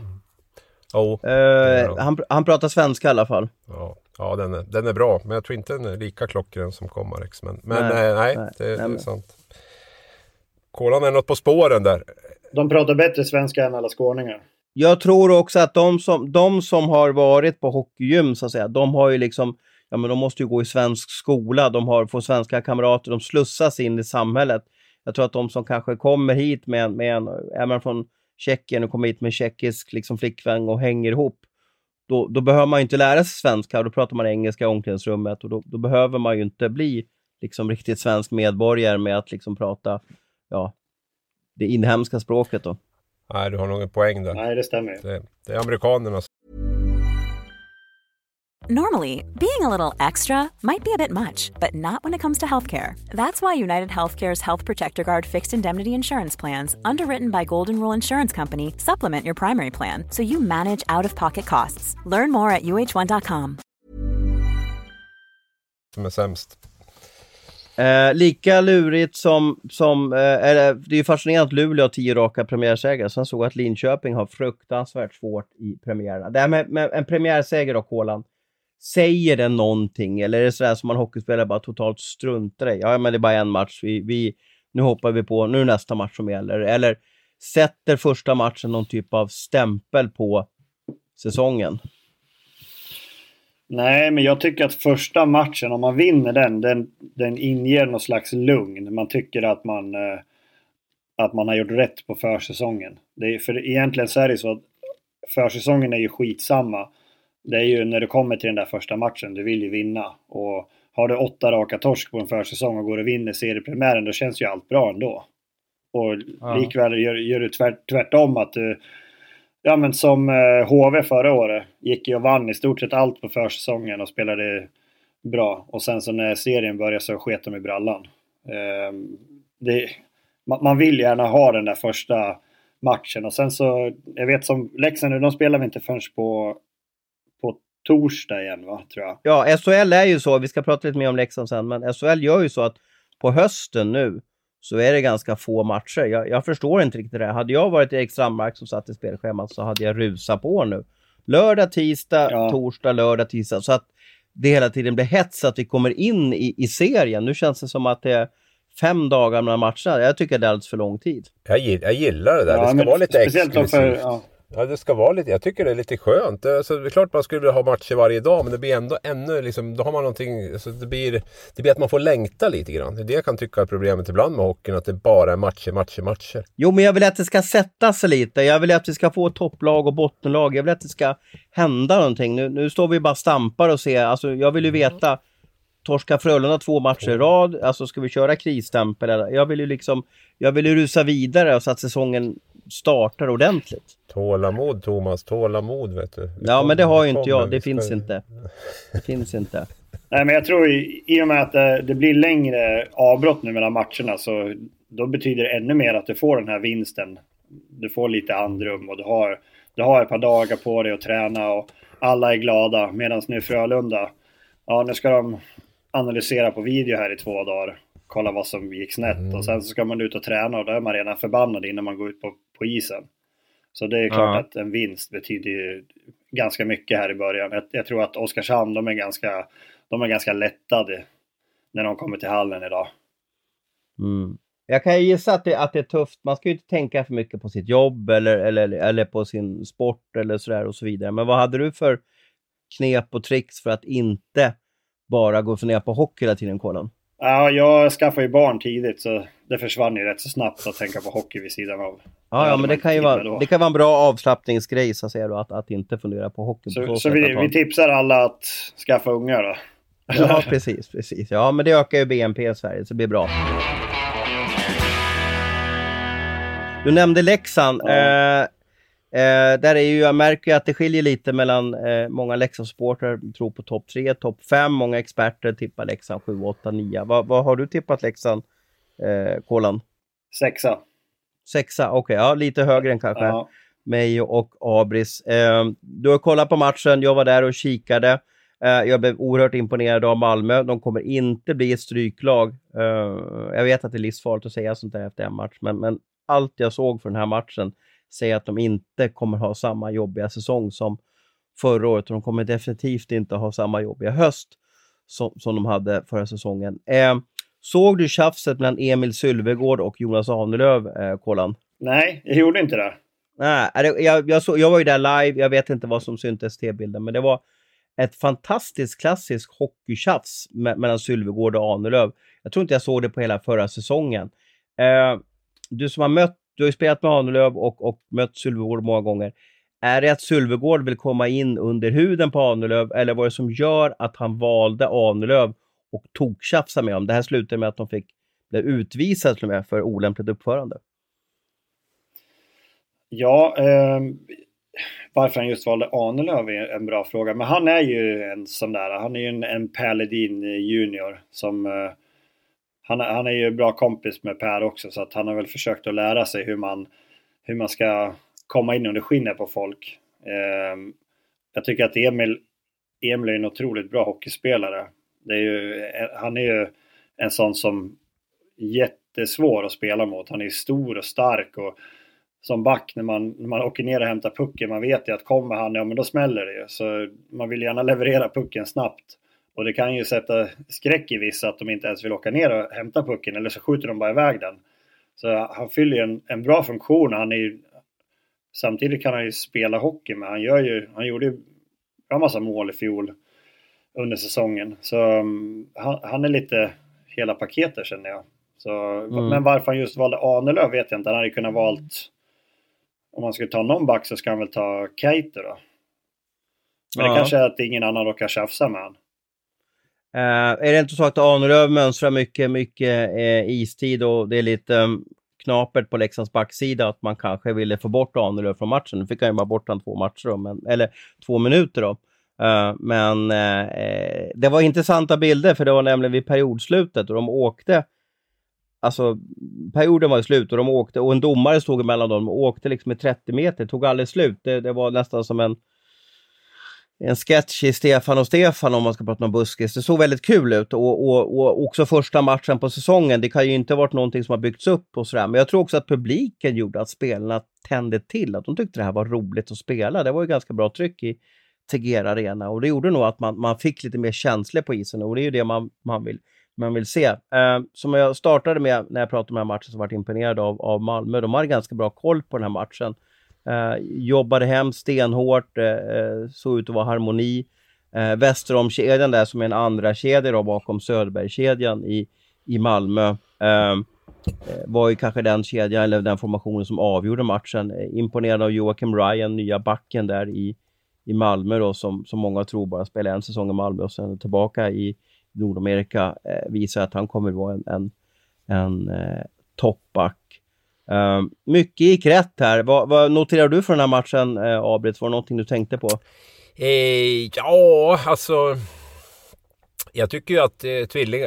Oh, uh, han, han pratar svenska i alla fall. Ja. Ja, den är, den är bra, men jag tror inte den är lika klockren som Komarex. Men, men nej, nej, nej, det, nej, det är sant. Kolan är något på spåren där. De pratar bättre svenska än alla skåningar. Jag tror också att de som, de som har varit på hockeygym, så att säga, de har ju liksom, ja men de måste ju gå i svensk skola, de har, får svenska kamrater, de slussas in i samhället. Jag tror att de som kanske kommer hit med, med en, är man från Tjeckien och kommer hit med en tjeckisk liksom, flickvän och hänger ihop, då, då behöver man ju inte lära sig svenska och då pratar man engelska i omklädningsrummet och då, då behöver man ju inte bli liksom riktigt svensk medborgare med att liksom prata ja, det inhemska språket då. Nej, du har nog en poäng där. Nej, det stämmer. Det, det är amerikanerna. Normally, being a little extra might be a bit much, but not when it comes to healthcare. That's why United Healthcare's Health Protector Guard fixed indemnity insurance plans, underwritten by Golden Rule Insurance Company, supplement your primary plan so you manage out of pocket costs. Learn more at uh1.com. Som är sämst. Eh, lika lurigt som, som eh, är, det är fascinerande att Luleå har tio raka premiärsegrar. Sen såg jag att Linköping har fruktansvärt svårt i premiärerna. Det här med, med en premiärseger då, Kolan. Säger det någonting eller är det sådär som man hockeyspelare bara totalt struntar i? Ja, men det är bara en match. Vi, vi, nu hoppar vi på, nu är nästa match som gäller. Eller sätter första matchen någon typ av stämpel på säsongen? Nej, men jag tycker att första matchen, om man vinner den, den, den inger någon slags lugn. Man tycker att man, eh, att man har gjort rätt på försäsongen. Det är, för egentligen så är det så att försäsongen är ju skitsamma. Det är ju när du kommer till den där första matchen, du vill ju vinna. Och har du åtta raka torsk på en försäsong och går och vinner seriepremiären, då känns ju allt bra ändå. Och ja. likväl gör, gör du tvärt, tvärtom att du Ja men som eh, HV förra året. Gick ju och vann i stort sett allt på försäsongen och spelade bra. Och sen så när serien började så sket de i brallan. Eh, det, man, man vill gärna ha den där första matchen och sen så, jag vet som Leksand nu, de spelar vi inte förrän på, på torsdag igen va, tror jag. Ja, SHL är ju så, vi ska prata lite mer om Leksand sen, men SHL gör ju så att på hösten nu så är det ganska få matcher. Jag, jag förstår inte riktigt det. Hade jag varit Erik Strandmark som satt i spelschemat så hade jag rusat på nu. Lördag, tisdag, ja. torsdag, lördag, tisdag. Så att det hela tiden blir hets att vi kommer in i, i serien. Nu känns det som att det är fem dagar mellan matcherna. Jag tycker det är alldeles för lång tid. Jag, jag gillar det där. Ja, det ska vara lite exklusivt. För, ja. Ja, det ska vara lite, jag tycker det är lite skönt. Alltså, det är klart man skulle vilja ha matcher varje dag men det blir ändå ännu liksom, då har man någonting, alltså, det, blir, det blir att man får längta lite grann. Det är det jag kan tycka är problemet ibland med hockeyn, att det bara är matcher, matcher, matcher. Jo, men jag vill att det ska sätta sig lite. Jag vill att vi ska få topplag och bottenlag. Jag vill att det ska hända någonting. Nu, nu står vi bara stampar och ser, alltså jag vill ju veta torska Frölunda två matcher i rad, alltså ska vi köra krisstämpel? Jag vill ju liksom, jag vill ju rusa vidare så att säsongen startar ordentligt. Tålamod Thomas, tålamod vet du. ja men det har ju inte jag, det finns inte. Det finns inte. <laughs> Nej men jag tror i, i och med att det, det blir längre avbrott nu mellan matcherna så då betyder det ännu mer att du får den här vinsten. Du får lite andrum och du har, du har ett par dagar på dig att träna och alla är glada. Medan nu Frölunda, ja nu ska de analysera på video här i två dagar. Kolla vad som gick snett mm. och sen så ska man ut och träna och då är man redan förbannad innan man går ut på, på isen. Så det är klart ja. att en vinst betyder ju ganska mycket här i början. Jag, jag, tror att Oskarshamn, de är ganska, de är ganska lättade när de kommer till hallen idag. Mm. Jag kan gissa att det, att det är tufft. Man ska ju inte tänka för mycket på sitt jobb eller, eller, eller på sin sport eller sådär och så vidare. Men vad hade du för knep och tricks för att inte bara gå och fundera på hockey hela tiden, Kolan? Ja, jag skaffade ju barn tidigt så det försvann ju rätt så snabbt att tänka på hockey vid sidan av. Ja, ja men det kan ju vara, det kan vara en bra avslappningsgrej så att säga då, att, att inte fundera på hockey. Så, på så, så vi, vi tipsar alla att skaffa ungar då? Ja, precis, precis. Ja, men det ökar ju BNP i Sverige så det blir bra. Du nämnde Leksand. Ja. Eh, Eh, där är ju, jag märker att det skiljer lite mellan eh, många Leksandssupportrar tror på topp 3, topp 5. Många experter tippar Leksand 7, 8, 9. Vad, vad har du tippat Leksand, eh, Kolan? Sexa. Sexa, okej. Okay, ja, lite högre än kanske ja. mig och Abris. Eh, du har kollat på matchen, jag var där och kikade. Eh, jag blev oerhört imponerad av Malmö. De kommer inte bli ett stryklag. Eh, jag vet att det är livsfarligt att säga sånt där efter en match, men, men allt jag såg för den här matchen säger att de inte kommer ha samma jobbiga säsong som förra året och de kommer definitivt inte ha samma jobbiga höst som, som de hade förra säsongen. Eh, såg du tjafset mellan Emil Sylvegård och Jonas Ahnelöv, eh, Kolan? Nej, jag gjorde inte det. Nej, jag, jag, så, jag var ju där live, jag vet inte vad som syntes T-bilden, men det var ett fantastiskt klassiskt hockeytjafs me mellan Sylvegård och Ahnelöv. Jag tror inte jag såg det på hela förra säsongen. Eh, du som har mött, du har ju spelat med Ahnelöv och, och mött Sylvegård många gånger. Är det att Sylvegård vill komma in under huden på Ahnelöv eller vad är det som gör att han valde Ahnelöv och toktjafsa med honom? Det här slutade med att de fick bli utvisade till och med för olämpligt uppförande. Ja, eh, varför han just valde Ahnelöv är en bra fråga. Men han är ju en sån där, han är ju en, en Per Ledin junior som eh, han, han är ju bra kompis med Per också så att han har väl försökt att lära sig hur man, hur man ska komma in under skinnet på folk. Eh, jag tycker att Emil, Emil är en otroligt bra hockeyspelare. Det är ju, eh, han är ju en sån som jättesvår att spela mot. Han är stor och stark och som back när man, när man åker ner och hämtar pucken. Man vet ju att kommer han, ja men då smäller det ju. Så man vill gärna leverera pucken snabbt. Och det kan ju sätta skräck i vissa att de inte ens vill åka ner och hämta pucken eller så skjuter de bara iväg den. Så han fyller ju en, en bra funktion. Han är ju, samtidigt kan han ju spela hockey men han gör ju, han gjorde ju en massa mål i fjol under säsongen. Så um, han, han, är lite hela paketet känner jag. Så, mm. Men varför han just valde Ahnelöv vet jag inte. Han hade kunnat valt om man skulle ta någon back så ska han väl ta Keiter då. Men ja. det kanske är att ingen annan råkar tjafsa med honom. Uh, är det inte så att Ahnelöv mönstrar mycket, mycket uh, istid och det är lite um, knapert på Leksands backsida att man kanske ville få bort Ahnelöv från matchen. Nu fick han ju bara bort han två matcher då, men, eller två minuter då. Uh, men det var intressanta bilder för det var nämligen vid periodslutet och de åkte Alltså perioden var slut och de åkte och en domare stod emellan dem och åkte liksom i 30 meter, tog aldrig slut. Det, det var nästan som en en sketch i Stefan och Stefan om man ska prata om buskis. Det såg väldigt kul ut och, och, och också första matchen på säsongen. Det kan ju inte ha varit någonting som har byggts upp och sådär. Men jag tror också att publiken gjorde att spelarna tände till. Att de tyckte det här var roligt att spela. Det var ju ganska bra tryck i Tegera Arena och det gjorde nog att man, man fick lite mer känslor på isen och det är ju det man, man vill man vill se. Eh, som jag startade med när jag pratade om den här matchen så var jag imponerad av, av Malmö. De hade ganska bra koll på den här matchen. Eh, jobbade hem stenhårt, eh, eh såg ut att vara harmoni. Eh, Västerholmskedjan där som är en andra kedja då, bakom Söderbergskedjan i, i Malmö. Ehm, eh, var ju kanske den kedjan eller den formationen som avgjorde matchen. Eh, imponerad av Joakim Ryan, nya backen där i, i Malmö då som, som många tror bara spelar en säsong i Malmö och sen tillbaka i, Nordamerika eh, visar att han kommer att vara en, en, en eh, toppback. Uh, mycket gick rätt här. Vad, vad noterar du från den här matchen, eh, Abrit? Var det någonting du tänkte på? Eh, ja, alltså jag tycker ju att eh, tvilling,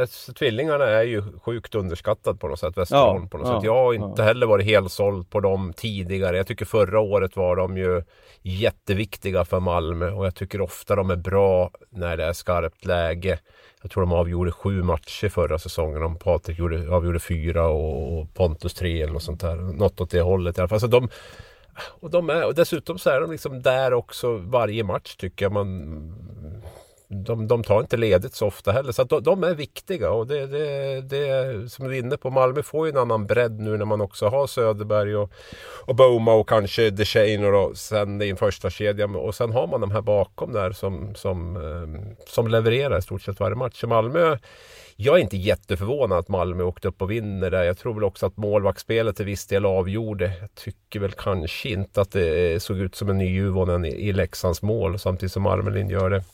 alltså, tvillingarna är ju sjukt underskattade på något sätt. Västerholm ja, på något ja, sätt. Jag har inte ja. heller varit helt såld på dem tidigare. Jag tycker förra året var de ju jätteviktiga för Malmö och jag tycker ofta de är bra när det är skarpt läge. Jag tror de avgjorde sju matcher förra säsongen. Om Patrik gjorde, avgjorde fyra och Pontus tre eller något sånt där. Något åt det hållet i alla fall. Så de, och, de är, och dessutom så är de liksom där också varje match tycker jag. Man, de, de tar inte ledigt så ofta heller. Så de, de, är viktiga och det, det, det som du är inne på. Malmö får ju en annan bredd nu när man också har Söderberg och, och Boma och kanske DeShane och sen i en första kedja Och sen har man de här bakom där som, som, eh, som levererar i stort sett varje match. Så Malmö jag är inte jätteförvånad att Malmö åkte upp och vinner där. Jag tror väl också att målvaktsspelet till viss del avgjorde. Jag tycker väl kanske inte att det eh, såg ut som en ny Juvonen i, Leksands mål samtidigt som Marmelin gör det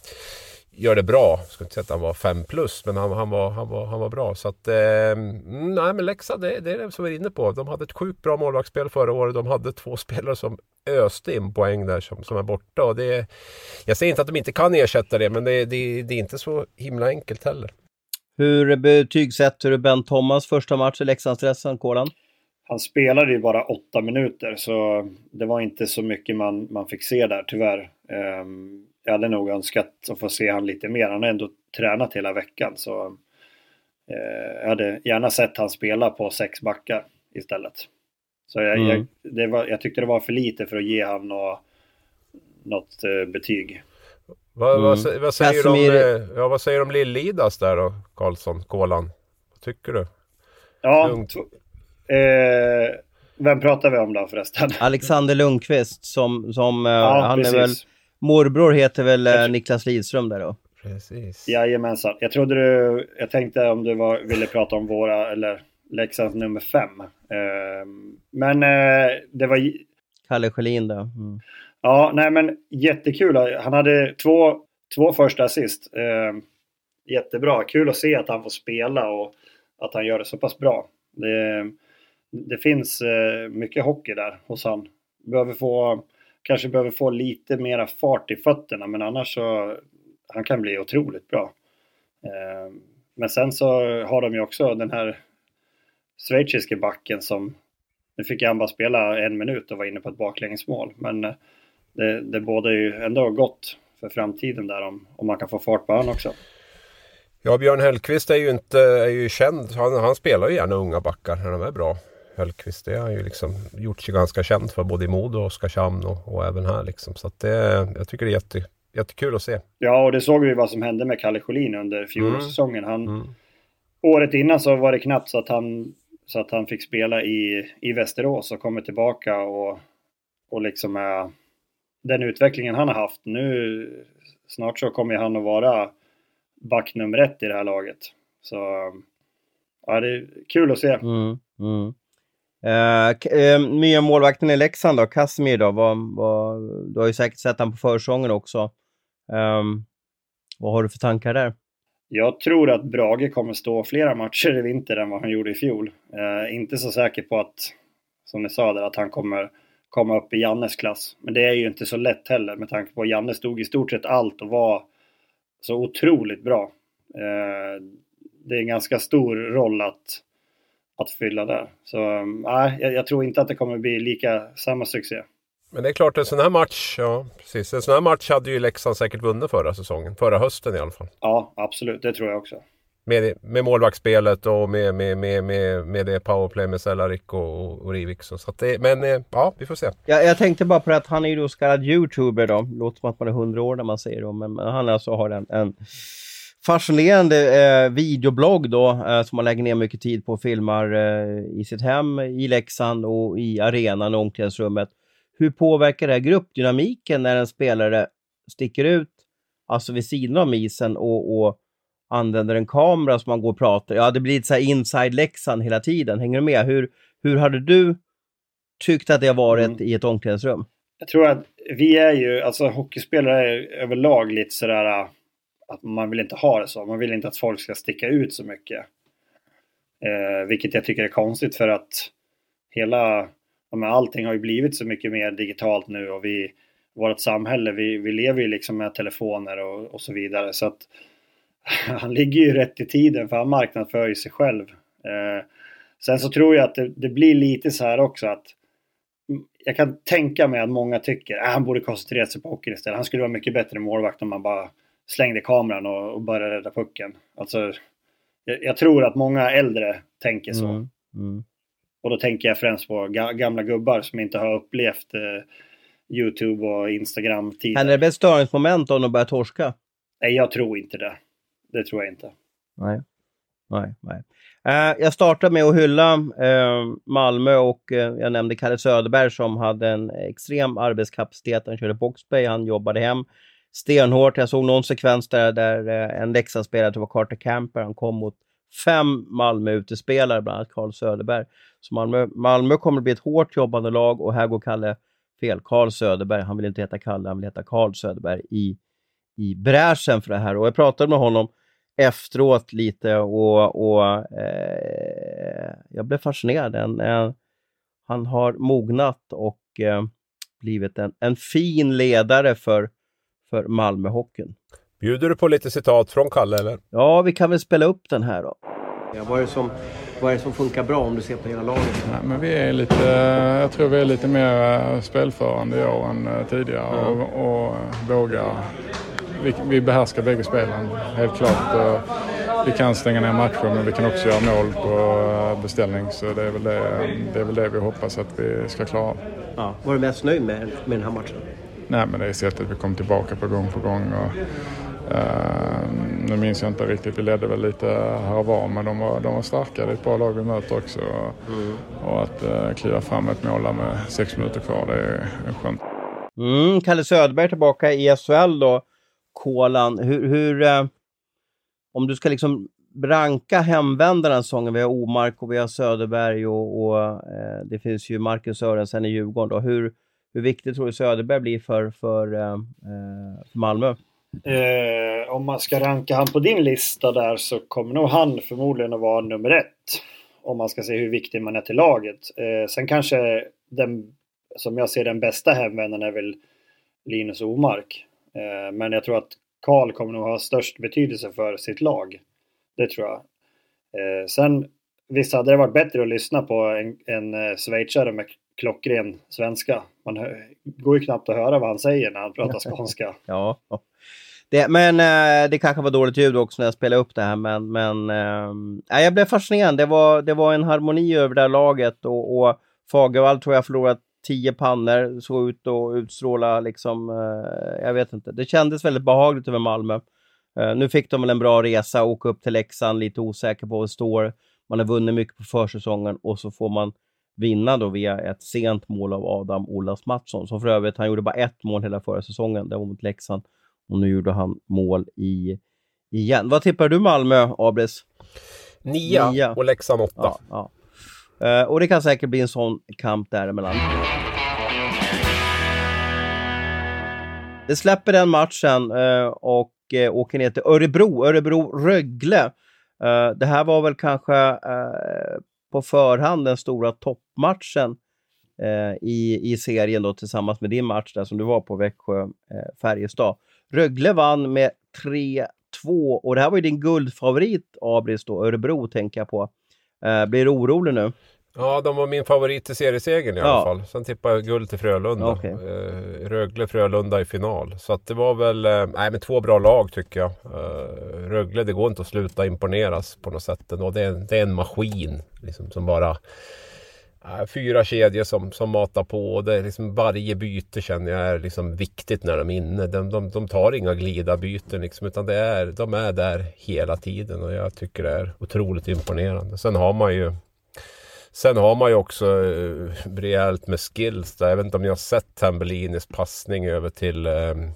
gör det bra. Jag ska inte säga att han var 5 plus, men han, han, var, han, var, han var bra. Så att, eh, nej men Leksand, det, det är det som vi är inne på. De hade ett sjukt bra målvaktsspel förra året. De hade två spelare som öste in poäng där som, som är borta. Och det, jag säger inte att de inte kan ersätta det, men det, det, det är inte så himla enkelt heller. Hur betygsätter du Ben Thomas första match i Leksandsdressen, Kolan? Han spelade ju bara åtta minuter så det var inte så mycket man, man fick se där tyvärr. Um, jag hade nog önskat att få se han lite mer. Han har ändå tränat hela veckan så eh, jag hade gärna sett han spela på sex backar istället. Så jag, mm. jag, det var, jag tyckte det var för lite för att ge han några, något betyg. Vad, Mm. vad, eh, vad säger Mm. de, Casemiro- eh, ja, vad säger de om Lill-Lidas där då, Karlsson, Kolan? Vad tycker du? Ja, Lugnt. t- eh, vem pratar vi om då förresten? Alexander Lundqvist som, som eh, Ja, han precis. är väl, morbror heter väl eh, Niklas Lidström där då. Precis. Jajamensan. Jag trodde du, jag tänkte om du var, ville prata om våra, eller Leksands nummer fem. Eh, men eh, det var, Kalle Schelin där. Mm. ja, nej men jättekul. Han hade två, två första assist. Eh, jättebra. Kul att se att han får spela och att han gör det så pass bra. Det, det finns eh, mycket hockey där hos han. Behöver få, kanske behöver få lite mera fart i fötterna men annars så han kan bli otroligt bra. Eh, men sen så har de ju också den här schweiziske backen som nu fick han bara spela en minut och var inne på ett baklängesmål. Men eh, det, det båda ju ändå gott för framtiden där om, om man kan få fart på han också. Ja, Björn Hellkvist är ju inte är ju känd. Han, han spelar ju gärna unga backar när de är bra. Hellkvist, det har han ju liksom gjort sig ganska känd för både i Modo och Oskarshamn och, och även här liksom. Så att det, jag tycker det är jätte, jättekul att se. Ja, och det såg vi vad som hände med Kalle Schelin under fjolårssäsongen. Han, Mm. Året innan så var det knappt så att han, så att han fick spela i, i Västerås och kommer tillbaka och, och liksom är den utvecklingen han har haft. Nu snart så kommer han att vara back nummer ett i det här laget. Så ja, det är kul att se. Mm. Mm. Uh, eh, ehm, nya målvakten i Leksand då, Kasimir då, vad, vad, du har ju säkert sett han på försången också. Um, vad har du för tankar där? Jag tror att Brage kommer stå flera matcher i vinter än vad han gjorde i fjol. Eh, inte så säker på att, som ni sa där, att han kommer komma upp i Jannes klass. Men det är ju inte så lätt heller med tanke på att Janne stod i stort sett allt och var så otroligt bra. Eh, det är en ganska stor roll att, att fylla där. Så eh, nej, jag, jag tror inte att det kommer bli lika samma succé. Men det är klart, en sån här match, ja precis. En sån här match hade ju Leksand säkert vunnit förra säsongen. Förra hösten i alla fall. Ja, absolut. Det tror jag också. Med, med målvaktsspelet och med, med, med, med, med det powerplay med Cehlarik och, och, och Rivik. Så, det, men eh, ja, vi får se. Jag, jag tänkte bara på att han är ju då så kallad youtuber då. Låter som att man är 100 år när man säger det, men men han alltså har en, en fascinerande eh, videoblogg då eh, som han lägger ner mycket tid på och filmar eh, i sitt hem, i Leksand och i arenan och omklädningsrummet. Hur påverkar det här gruppdynamiken när en spelare sticker ut, alltså vid sidan av isen och, och använder en kamera som man går och pratar? Ja, det blir lite så här inside Leksand hela tiden. Hänger du med? Hur, hur hade du tyckt att det har varit Mm. i ett omklädningsrum? Jag tror att vi är ju, alltså hockeyspelare är överlag lite sådär att man vill inte ha det så. Man vill inte att folk ska sticka ut så mycket. Eh, vilket jag tycker är konstigt för att hela, ja, men allting har ju blivit så mycket mer digitalt nu och vi, vårt samhälle, vi, vi lever ju liksom med telefoner och, och så vidare. Så att <laughs> han ligger ju rätt i tiden för han marknadsför ju sig själv. Eh, sen så tror jag att det, det blir lite så här också att jag kan tänka mig att många tycker att han borde koncentrera sig på hockeyn istället. Han skulle vara mycket bättre målvakt om man bara slängde kameran och, och började rädda pucken. Alltså, jag, jag tror att många äldre tänker så. Mm. Mm. Och då tänker jag främst på ga, gamla gubbar som inte har upplevt eh, Youtube och Instagram Händer tidigare. det blir ett störningsmoment om de börjar torska? Nej, jag tror inte det. Det tror jag inte. Nej. Nej, nej. Eh, jag startar med att hylla eh, Malmö och eh, jag nämnde Kalle Söderberg som hade en extrem arbetskapacitet. Han körde boxplay, han jobbade hem stenhårt. Jag såg någon sekvens där, där eh, en Leksandsspelare, det var Carter Camper, han kom mot fem Malmö-utespelare, bland annat Carl Söderberg. Så Malmö, Malmö kommer att bli ett hårt jobbande lag och här går Kalle fel. Carl Söderberg, han vill inte heta Kalle, han vill heta Carl Söderberg i, i bräschen för det här. Och jag pratade med honom efteråt lite och, och eh, jag blev fascinerad. En, en, han har mognat och eh, blivit en, en fin ledare för, för Malmöhockeyn. Bjuder du på lite citat från Kalle eller? Ja, vi kan väl spela upp den här då. Ja, vad, är det som, vad är det som funkar bra om du ser på hela laget? Nej, men vi är lite, jag tror vi är lite mer eh, spelförande i år än eh, tidigare och, och eh, vågar. Vi, vi behärskar bägge spelen, helt klart. Vi kan stänga ner matcher men vi kan också göra mål på eh, beställning så det är väl det, det, är väl det vi hoppas att vi ska klara av. Ja, vad är du mest nöjd med, med den här matchen? Nej, men det är sättet vi kom tillbaka på gång på gång. Och, uh, nu minns jag inte riktigt, vi ledde väl lite här och var, men de var, de var starka. Det är ett bra lag vi möter också. Mm. Och att uh, kliva fram ett mål med sex minuter kvar, det är, är skönt. Mm, Kalle Söderberg tillbaka i SHL då. Kolan, hur, hur uh, om du ska liksom ranka hemvändarna säsongen, vi har Omark och vi har Söderberg och, och eh, det finns ju Marcus Sörensen i Djurgården. Då. Hur, hur viktigt tror du Söderberg blir för, för, eh, eh, för Malmö? Eh, om man ska ranka han på din lista där så kommer nog han förmodligen att vara nummer ett. Om man ska se hur viktig man är till laget. Eh, sen kanske den, som jag ser den bästa hemvändaren är väl Linus Omark. Eh, men jag tror att Karl kommer nog ha störst betydelse för sitt lag. Det tror jag. Eh, sen visst hade det varit bättre att lyssna på en, en eh, schweizare med klockren svenska. Man går ju knappt att höra vad han säger när han pratar <laughs> skånska. ja. Det, men eh, det kanske var dåligt ljud också när jag spelade upp det här, men, men eh, jag blev fascinerad. Det var, det var en harmoni över det här laget och, och Fagervall tror jag förlorat tio pannor, såg ut att utstråla liksom, eh, jag vet inte. Det kändes väldigt behagligt över Malmö. Eh, nu fick de väl en bra resa, åka upp till Leksand, lite osäker på var det står. Man har vunnit mycket på försäsongen och så får man vinna då via ett sent mål av Adam Olas Mattsson, som för övrigt, han gjorde bara ett mål hela förra säsongen, det var mot Leksand. Och nu gjorde han mål i, igen. Vad tippar du Malmö, Abris? Nia, Nia. och Leksand åtta. Ja, ja. Uh, och det kan säkert bli en sån kamp däremellan. Det släpper den matchen uh, och uh, åker ner till Örebro, Örebro-Rögle. det här var väl kanske på förhand den stora toppmatchen eh, i, i serien då tillsammans med din match där som du var på Växjö-Färjestad. Eh, Rögle vann med 3-2 och det här var ju din guldfavorit Abris då, Örebro tänker jag på. Eh, blir du orolig nu? Ja, de var min favorit till seriesegern i ja. alla fall. Sen tippade jag guld till Frölunda. Okay. Eh, Rögle-Frölunda i final. Så att det var väl, eh, nej men två bra lag tycker jag. Eh, Rögle, det går inte att sluta imponeras på något sätt ändå. Det är, det är en maskin liksom, som bara fyra kedjor som, som matar på. Och det är liksom varje byte känner jag är liksom viktigt när de är inne. De, de, de tar inga glida-byten liksom, utan det är, de är där hela tiden och jag tycker det är otroligt imponerande. Sen har man ju Sen har man ju också uh, rejält med skills där. Jag vet inte om ni har sett Tambellinis passning över till um,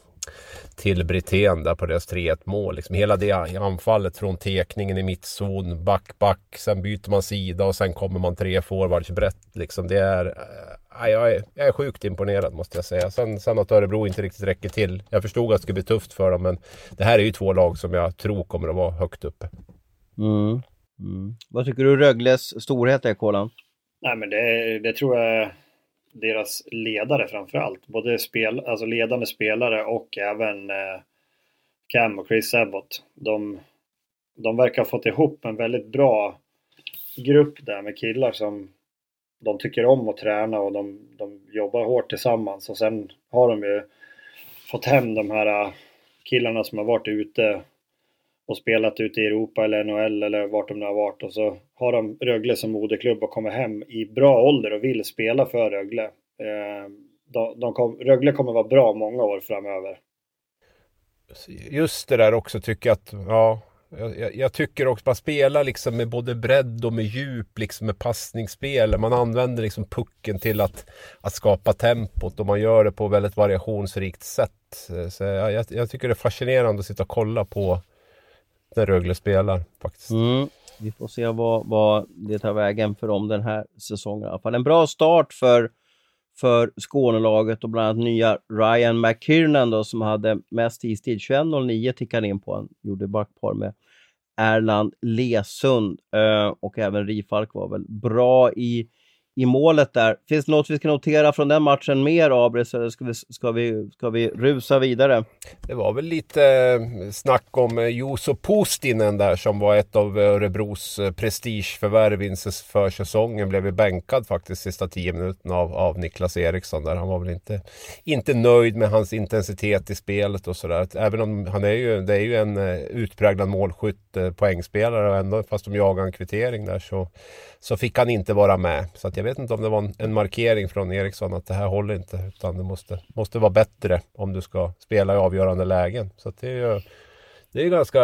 till Brithén där på deras 3-1 mål. Liksom hela det anfallet från tekningen i mittzon, back, back, sen byter man sida och sen kommer man tre forwards brett. Liksom det är, eh, äh, jag, är, jag är sjukt imponerad måste jag säga. Sen, sen att Örebro inte riktigt räcker till. Jag förstod att det skulle bli tufft för dem men det här är ju två lag som jag tror kommer att vara högt uppe. Mm. Mm. Vad tycker du Rögles storhet är, Kolan? Nej men det, det tror jag deras ledare framförallt. Både spel, alltså ledande spelare och även eh, Cam och Chris Abbott. De, de verkar ha fått ihop en väldigt bra grupp där med killar som de tycker om att träna och de, de jobbar hårt tillsammans. Och sen har de ju fått hem de här eh, killarna som har varit ute och spelat ute i Europa eller NHL eller vart de nu har varit och så har de Rögle som moderklubb och kommer hem i bra ålder och vill spela för Rögle. Eh, de, de kom, Rögle kommer vara bra många år framöver. Just det där också tycker jag att, ja, jag, jag, tycker också att spelar liksom med både bredd och med djup, liksom med passningsspel. Man använder liksom pucken till att, att skapa tempot och man gör det på väldigt variationsrikt sätt. Så jag, jag tycker det är fascinerande att sitta och kolla på när Rögle spelar faktiskt. Mm. Vi får se vad, vad det tar vägen för dem den här säsongen. I alla fall en bra start för, för Skånelaget och bland annat nya Ryan McKiernan då, som hade mest istid. 21.09 tickade in på. Han gjorde backpar med Erland Lesund uh, och även Rifalk var väl bra i i målet där. Finns det något vi ska notera från den matchen mer, Abris, eller ska vi, ska, vi, ska vi rusa vidare? Det var väl lite eh, snack om eh, Juuso Pustinen där som var ett av Örebros eh, prestigeförvärv inför försäsongen. Blev ju bänkad faktiskt sista tio minuterna av, av Niklas Eriksson där. Han var väl inte, inte nöjd med hans intensitet i spelet och sådär. Även om han är ju, det är ju en utpräglad målskytt, poängspelare och ändå fast de jagar en kvittering där så, så fick han inte vara med. Så att jag vet inte om det var en, en, markering från Eriksson att det här håller inte. Utan det måste, måste vara bättre om du ska spela i avgörande lägen. Så det är ju det är ganska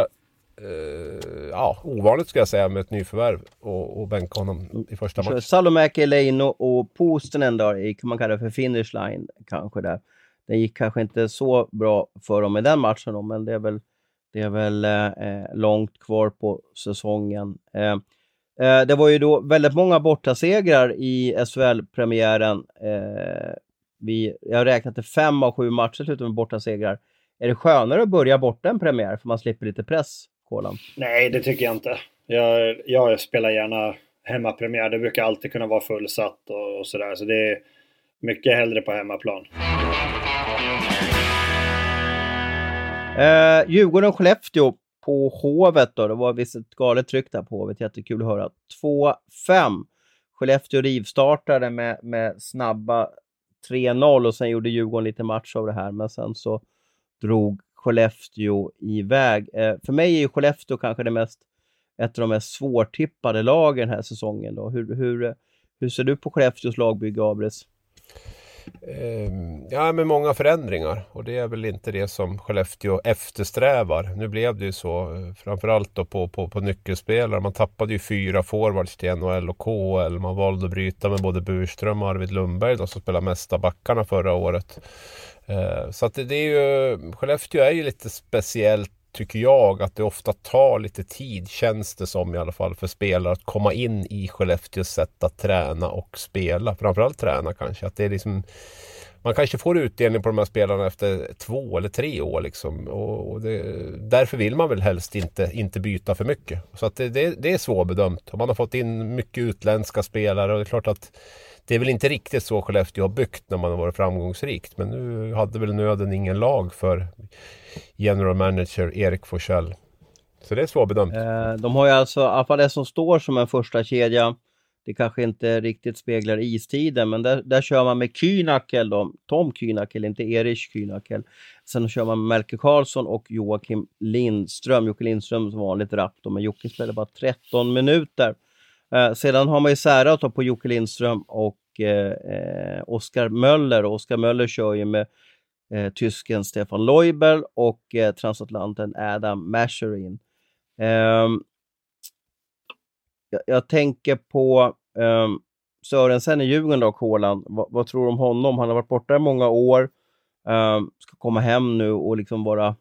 eh, ja, ovanligt ska jag säga med ett nyförvärv och, och bänka honom i första matchen. Salomäki, Leino och Postinen då, kan man kalla det för finish line kanske där. Det gick kanske inte så bra för dem i den matchen då, men det är väl, det är väl eh, långt kvar på säsongen. Eh, eh, det var ju då väldigt många bortasegrar i SHL-premiären. Eh, vi, jag har räknat till fem av sju matcher slutar med bortasegrar. Är det skönare att börja borta en premiär för man slipper lite press, Kolan? Nej, det tycker jag inte. Jag, jag spelar gärna hemmapremiär. Det brukar alltid kunna vara fullsatt och, och sådär. Så det är mycket hellre på hemmaplan. Eh, Djurgården-Skellefteå på Hovet då. Det var visst ett galet tryck där på Hovet. Jättekul att höra. 2-5. Skellefteå rivstartade med, med snabba 3-0 och sen gjorde Djurgården lite match av det här. Men sen så drog Skellefteå iväg. Eh, för mig är ju Skellefteå kanske det mest, ett av de mest svårtippade lagen den här säsongen. Då. Hur, hur, hur ser du på Skellefteås lagbygge, Abris? Ehm, ja, med många förändringar och det är väl inte det som Skellefteå eftersträvar. Nu blev det ju så, eh, framförallt då på, på, på nyckelspelare. Man tappade ju fyra forwards till NHL och KHL. Man valde att bryta med både Burström och Arvid Lundberg då, som spelade mesta backarna förra året. Eh, så att det, det är ju, Skellefteå är ju lite speciellt tycker jag att det ofta tar lite tid, känns det som i alla fall, för spelare att komma in i Skellefteås sätt att träna och spela. Framförallt träna kanske. Att det är liksom, man kanske får utdelning på de här spelarna efter två eller tre år. Liksom. Och, och det, därför vill man väl helst inte, inte byta för mycket. Så att det, det, det är svårbedömt. Och man har fått in mycket utländska spelare och det är klart att det är väl inte riktigt så Skellefteå har byggt när man har varit framgångsrikt. Men nu hade väl nöden ingen lag för general manager Erik Forsell. Så det är svårbedömt. Eh, de har ju alltså, i alla fall det som står som en första kedja. Det kanske inte riktigt speglar istiden, men där, där kör man med Kynakel, då, Tom Kynakel, inte Erich Kynakel. Sen kör man med Melker Karlsson och Joakim Lindström. Jocke Lindström som vanligt rapp, men Jocke spelade bara 13 minuter. Eh, sedan har man ju särat på Jocke Lindström och eh, eh Oskar Möller. Oskar Möller kör ju med eh, tysken Stefan Leubel och eh, transatlanten Adam Masherin. Ehm, jag, jag, tänker på eh, Sörensen i Djurgården och Håland. Va, vad tror du om honom? Han har varit borta i många år. Ehm, ska komma hem nu och liksom vara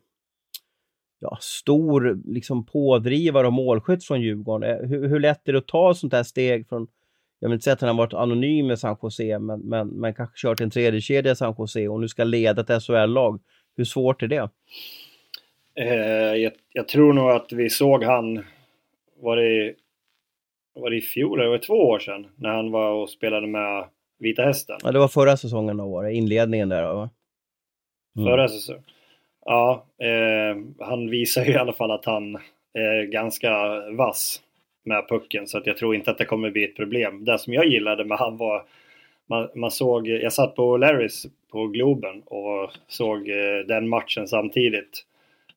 ja, stor liksom pådrivare och målskytt från Djurgården. Eh, hur, hur lätt är det att ta ett sånt här steg från jag vill inte säga att han har varit anonym med San Jose, men, men, men kanske kört en tredje kedja i San Jose och nu ska leda ett SHL-lag. Hur svårt är det? Eh, jag, jag, tror nog att vi såg han, var det, var det i fjol, eller var det två år sedan, när han var och spelade med Vita Hästen? Ja, det var förra säsongen då var det, inledningen där va? Mm. Förra säsongen? Ja, eh, han visar ju i alla fall att han är ganska vass med pucken så att jag tror inte att det kommer bli ett problem. Det som jag gillade med han var man, man såg, jag satt på Larrys på Globen och såg eh, den matchen samtidigt.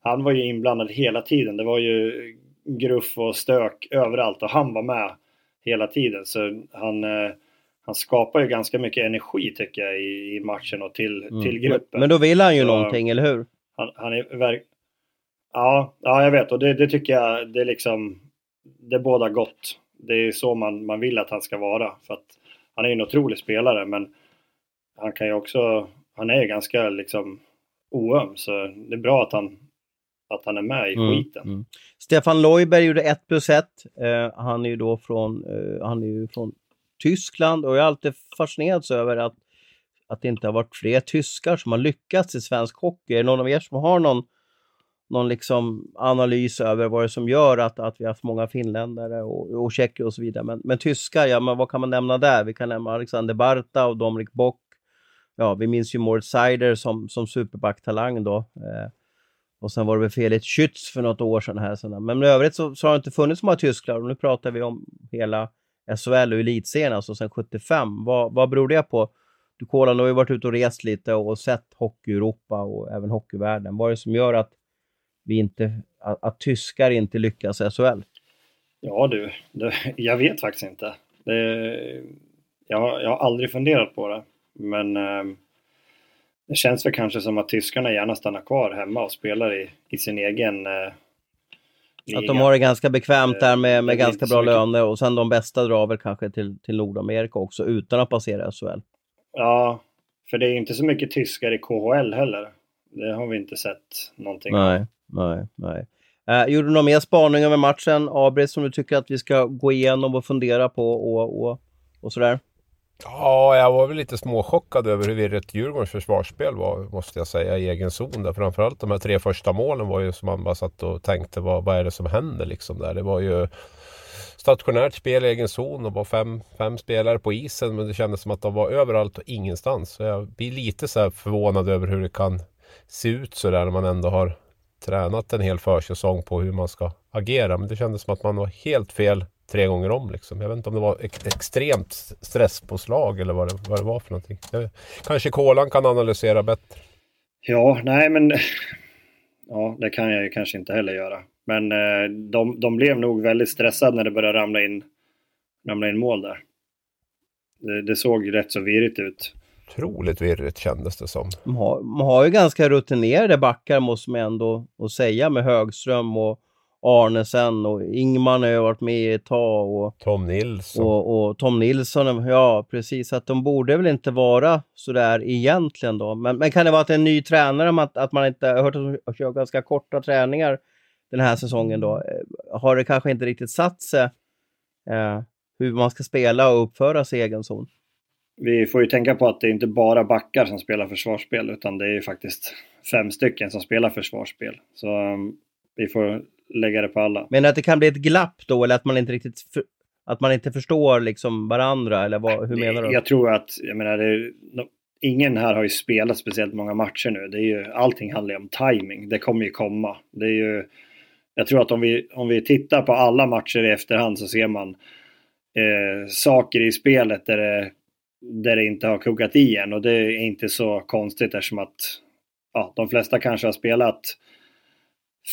Han var ju inblandad hela tiden. Det var ju gruff och stök överallt och han var med hela tiden. Så han, eh, han skapar ju ganska mycket energi tycker jag i, i matchen och till, mm. till gruppen. Men då vill han ju så, någonting, eller hur? Han, han är verk... Ja, ja, jag vet och det, det tycker jag det är liksom det båda gott. Det är så man, man vill att han ska vara. För att han är en otrolig spelare men han kan ju också, han är ganska liksom oöm så det är bra att han, att han är med i mm, skiten. Mm. Stefan Leuberg gjorde 1 plus 1. Uh, han är ju då från, uh, han är ju från Tyskland och jag har alltid fascinerats över att, att det inte har varit fler tyskar som har lyckats i svensk hockey. Är det någon av er som har någon någon liksom analys över vad det är som gör att, att vi har haft många finländare och, och tjecker och så vidare. Men, men tyskar, ja men vad kan man nämna där? Vi kan nämna Alexander Barta och Dominik Bock. Ja, vi minns ju Moritz Seider som, som superbacktalang då. Eh, och sen var det väl Felix Schütz för något år sedan här. Men i övrigt så, så har det inte funnits så många tyskar och nu pratar vi om hela SHL och elitserien, alltså sedan 75. Vad, vad beror det på? Du Kolan, har ju varit ute och rest lite och, sett hockey i Europa och även hockeyvärlden. Vad är det som gör att vi inte, att, att tyskar inte lyckas i SHL? Ja du, det, jag vet faktiskt inte. Det, Jag, jag har aldrig funderat på det. Men eh, det känns väl kanske som att tyskarna gärna stannar kvar hemma och spelar i, i sin egen eh, Att de har det ganska bekvämt där med, Det med ganska bra mycket- löner och sen de bästa drar väl kanske till, till Nordamerika också utan att passera SHL. Ja, för det är ju inte så mycket tyskar i KHL heller. Det har vi inte sett någonting av. Nej, nej, nej. Eh, gjorde du någon mer spaning över matchen, Abrit, som du tycker att vi ska gå igenom och fundera på och, och, och sådär? Ja, jag var väl lite småchockad över hur virrigt Djurgårdens försvarsspel var, måste jag säga, i egen zon. Där. Framförallt de här tre första målen var ju som man bara satt och tänkte, vad, vad är det som händer liksom där? Det var ju stationärt spel i egen zon och var fem, fem spelare på isen, men det kändes som att de var överallt och ingenstans. Så jag blir lite så här förvånad över hur det kan se ut så där när man ändå har tränat en hel försäsong på hur man ska agera. Men det kändes som att man var helt fel tre gånger om. Liksom. Jag vet inte om det var ett extremt stresspåslag eller vad det, vad det var för någonting. Det, kanske Kolan kan analysera bättre. Ja, nej men... Ja, det kan jag ju kanske inte heller göra. Men eh, de, de blev nog väldigt stressade när det började ramla in, ramla in mål där. Det, det såg rätt så virrigt ut. Otroligt virrigt kändes det som. De har, de har ju ganska rutinerade backar måste man ändå och säga med Högström och Arnesen och Ingman har ju varit med ett tag och, Tom Nilsson. och, och Tom Nilsson. Ja, precis. Att de borde väl inte vara sådär egentligen då. Men, men kan det vara att det är en ny tränare, om att, att man inte har hört att de kör ganska korta träningar den här säsongen då. Eh, Har det kanske inte riktigt satt sig eh, hur man ska spela och uppföra sig i egen zon? Vi får ju tänka på att det är inte bara backar som spelar försvarsspel utan det är ju faktiskt fem stycken som spelar försvarsspel. Så um, vi får lägga det på alla. Men att det kan bli ett glapp då eller att man inte riktigt för, att man inte förstår liksom varandra eller vad, hur menar du? Jag tror att, jag menar, det no- ingen här har ju spelat speciellt många matcher nu. Det är ju, allting handlar ju om timing. Det kommer ju komma. Det är ju, jag tror att om vi, om vi tittar på alla matcher i efterhand så ser man eh, saker i spelet där det, där det inte har kuggat i än. Och det är inte så konstigt eftersom att ja, de flesta kanske har spelat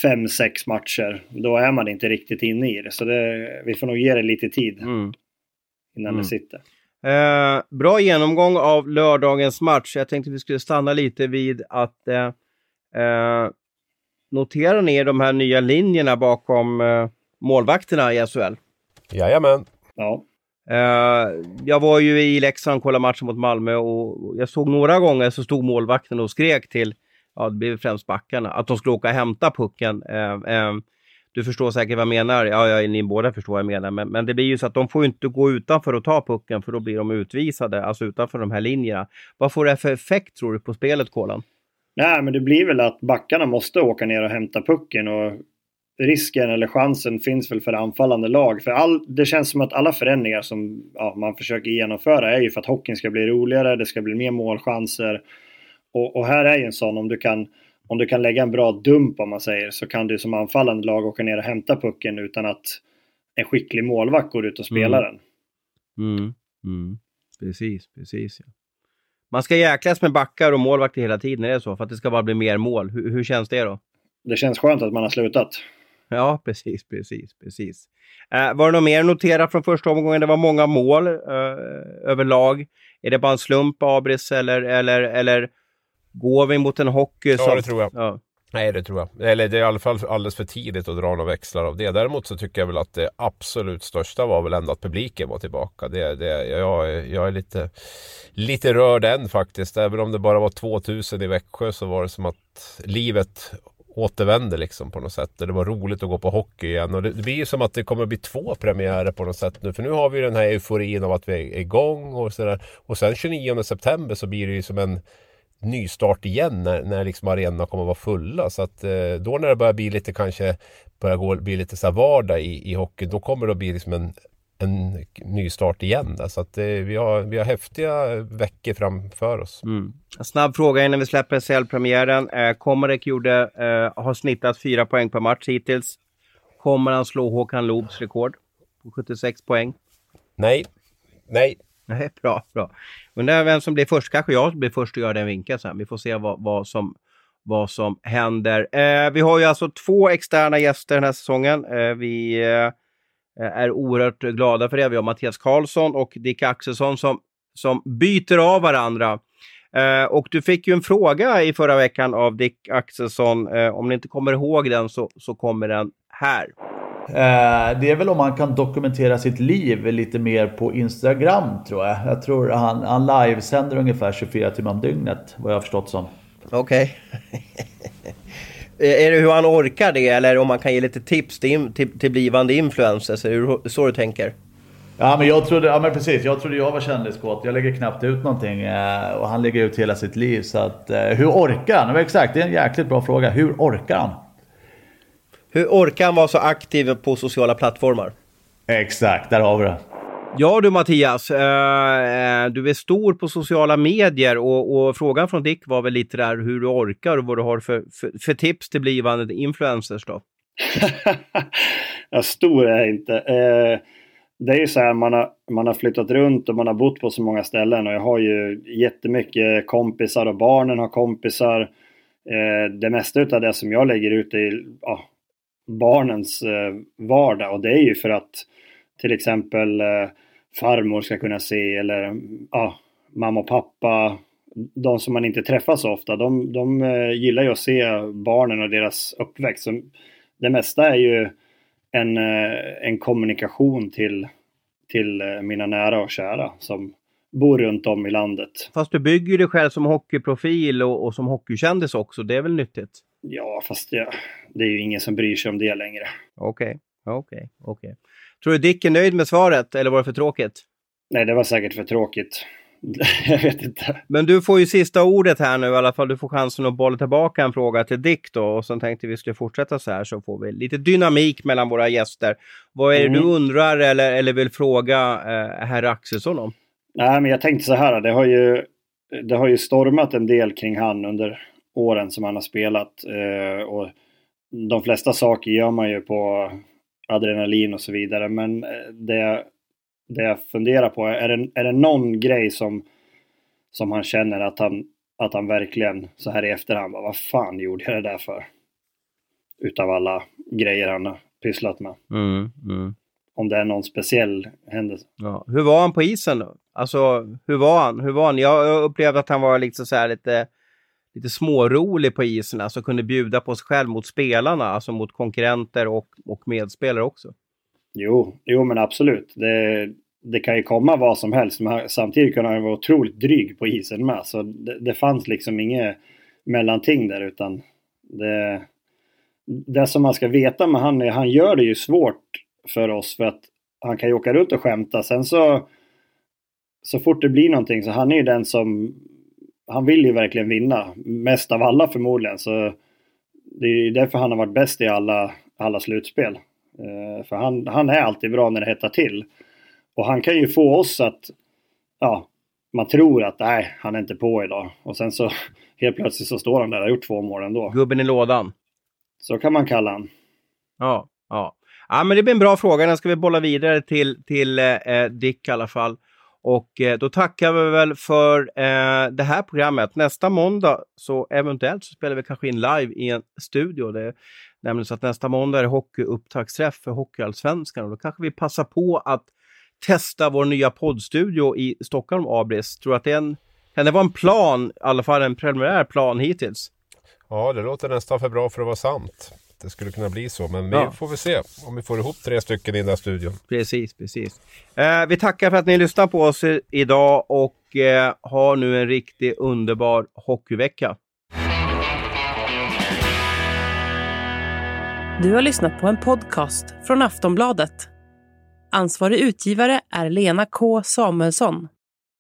fem, sex matcher. Då är man inte riktigt inne i det. Så det, vi får nog ge det lite tid Mm. innan Mm. det sitter. Eh, bra genomgång av lördagens match. Jag tänkte vi skulle stanna lite vid att eh, eh, notera ner de här nya linjerna bakom eh, målvakterna i SHL. Jajamän. Ja. Eh, jag var ju i Leksand och kollade matchen mot Malmö och jag såg några gånger så stod målvakten och skrek till, ja det blev främst backarna, att de skulle åka och hämta pucken. Eh, eh, du förstår säkert vad jag menar, ja, ja ni båda förstår vad jag menar, men, men det blir ju så att de får ju inte gå utanför och ta pucken för då blir de utvisade, alltså utanför de här linjerna. Vad får det för effekt tror du på spelet, Kolan? Nej, men det blir väl att backarna måste åka ner och hämta pucken och risken eller chansen finns väl för anfallande lag. För all, det känns som att alla förändringar som ja, man försöker genomföra är ju för att hockeyn ska bli roligare, det ska bli mer målchanser. Och, och här är ju en sån, om du kan om du kan lägga en bra dump om man säger så kan du som anfallande lag åka ner och hämta pucken utan att en skicklig målvakt går ut och spelar den. Mm, mm. Precis, precis. Ja. Man ska jäklas med backar och målvakter hela tiden, är det så? För att det ska bara bli mer mål. Hur, hur känns det då? Det känns skönt att man har slutat. Ja, <laughs> precis, precis, precis. Eh, var det något mer att notera från första omgången? Det var många mål eh, överlag. Är det bara en slump, Abris, eller, eller, eller går vi mot en hockey Ja, som... det tror jag. Ja. Nej, det tror jag. Eller det är i alla fall alldeles för tidigt att dra några växlar av det. Däremot så tycker jag väl att det absolut största var väl ändå att publiken var tillbaka. Det, det, jag, är- jag är lite, lite rörd än faktiskt. Även om det bara var 2000 i Växjö så var det som att livet återvände liksom på något sätt. Det var roligt att gå på hockey igen. Och det, det blir ju som att det kommer bli två premiärer på något sätt nu. För nu har vi den här euforin av att vi är igång och sådär. Och sen 29 september så blir det ju som en nystart igen när, när liksom arenorna kommer att vara fulla. Så att eh, då när det börjar bli lite kanske börjar gå, bli lite så här vardag i, i hockey, då kommer det att bli liksom en, en nystart igen. Där. Så att eh, vi, har, vi har häftiga veckor framför oss. Mm. En snabb fråga innan vi släpper SHL-premiären. Eh, Komarek gjorde, eh, har snittat fyra poäng per match hittills. Kommer han slå Håkan Loobs rekord på 76 poäng? Nej, nej, Nej, bra, bra. Undrar vem som blir först. Kanske jag blir först och gör den vinkeln sen. Vi får se vad, vad, som, vad som händer. Eh, vi har ju alltså två externa gäster den här säsongen. Eh, vi eh, är oerhört glada för det. Vi har Mattias Karlsson och Dick Axelsson som som byter av varandra. Eh, och du fick ju en fråga i förra veckan av Dick Axelsson. Eh, om ni inte kommer ihåg den så, så kommer den här. Eh, det är väl om man kan dokumentera sitt liv lite mer på Instagram tror jag. Jag tror han, han livesänder ungefär 24 timmar om dygnet vad jag har förstått som. Okej. <laughs> är det hur han orkar det eller om man kan ge lite tips till, till, till blivande influencers? Är det så du tänker? Ja men jag trodde, ja men precis, jag trodde jag var kändiskåt. Jag lägger knappt ut någonting eh, och han lägger ut hela sitt liv. Så att, eh, hur orkar han? Exakt, det är en jäkligt bra fråga. Hur orkar han? Hur orkar han vara så aktiv på sociala plattformar? Exakt, där har vi det. Ja du Mattias, eh, du är stor på sociala medier och, och, frågan från Dick var väl lite där hur du orkar och vad du har för, för, för tips till blivande influencers då? <laughs> ja, stor är jag inte. Eh, det är ju så här, man har, man har flyttat runt och man har bott på så många ställen och jag har ju jättemycket kompisar och barnen har kompisar. Eh, det mesta av det som jag lägger ut är ja, barnens eh, vardag och det är ju för att till exempel eh, farmor ska kunna se eller ja, mamma och pappa, de som man inte träffar så ofta, de, de eh, gillar ju att se barnen och deras uppväxt. Så det mesta är ju en, en kommunikation till, till mina nära och kära som bor runt om i landet. Fast du bygger dig själv som hockeyprofil och, och som hockeykändis också, det är väl nyttigt? Ja, fast ja, det är ju ingen som bryr sig om det längre. Okej, okay. okej, okay. okej. Okay. Tror du Dick är nöjd med svaret eller var det för tråkigt? Nej, det var säkert för tråkigt. <laughs> jag vet inte. Men du får ju sista ordet här nu i alla fall. Du får chansen att bolla tillbaka en fråga till Dick då. Och sen tänkte vi skulle fortsätta så här så får vi lite dynamik mellan våra gäster. Vad är det mm. du undrar eller, eller vill fråga eh, herr Axelsson om? Nej, men jag tänkte så här. Det har ju, det har ju stormat en del kring han under åren som han har spelat. Eh, och de flesta saker gör man ju på adrenalin och så vidare. Men eh, det, det jag funderar på, är det, är det någon grej som, som han känner att han, att han verkligen så här i efterhand, vad fan gjorde jag det där för? Utav alla grejer han har pysslat med. Mm, mm. Om det är någon speciell händelse. Ja. Hur var han på isen då? Alltså, hur var han? Hur var han? Jag upplevde att han var liksom så här lite lite smårolig på isen, alltså kunde bjuda på sig själv mot spelarna, alltså mot konkurrenter och, och medspelare också. Jo, jo men absolut. Det, det kan ju komma vad som helst, men samtidigt kunde han vara otroligt dryg på isen med. Så det, det fanns liksom inget mellanting där utan det, det som man ska veta med han är, han gör det ju svårt för oss för att han kan ju åka runt och skämta. Sen så så fort det blir någonting så han är ju den som han vill ju verkligen vinna. Mest av alla förmodligen. Så det är därför han har varit bäst i alla, alla slutspel. Eh, för han, han är alltid bra när det hettar till. Och han kan ju få oss att, ja, man tror att nej, han är inte på idag. Och sen så <laughs> helt plötsligt så står han där och har gjort två mål ändå. Gubben i lådan. Så kan man kalla han. Ja, ja. Ja, men det blir en bra fråga. Den ska vi bolla vidare till, till eh, Dick i alla fall. Och eh, då tackar vi väl för eh, det här programmet. Nästa måndag så eventuellt så spelar vi kanske in live i en studio. Det är nämligen så att nästa måndag är det hockeyupptaktsträff för Hockeyallsvenskan och då kanske vi passar på att testa vår nya poddstudio i Stockholm, Abris. Tror att det är en, kan det vara en plan, i alla fall en preliminär plan hittills? Ja, det låter nästan för bra för att vara sant det skulle kunna bli så. Men ja. vi får väl se om vi får ihop tre stycken i den där studion. Precis, precis. Eh, vi tackar för att ni lyssnar på oss idag och eh, har nu en riktigt underbar hockeyvecka. Du har lyssnat på en podcast från Aftonbladet. Ansvarig utgivare är Lena K Samuelsson.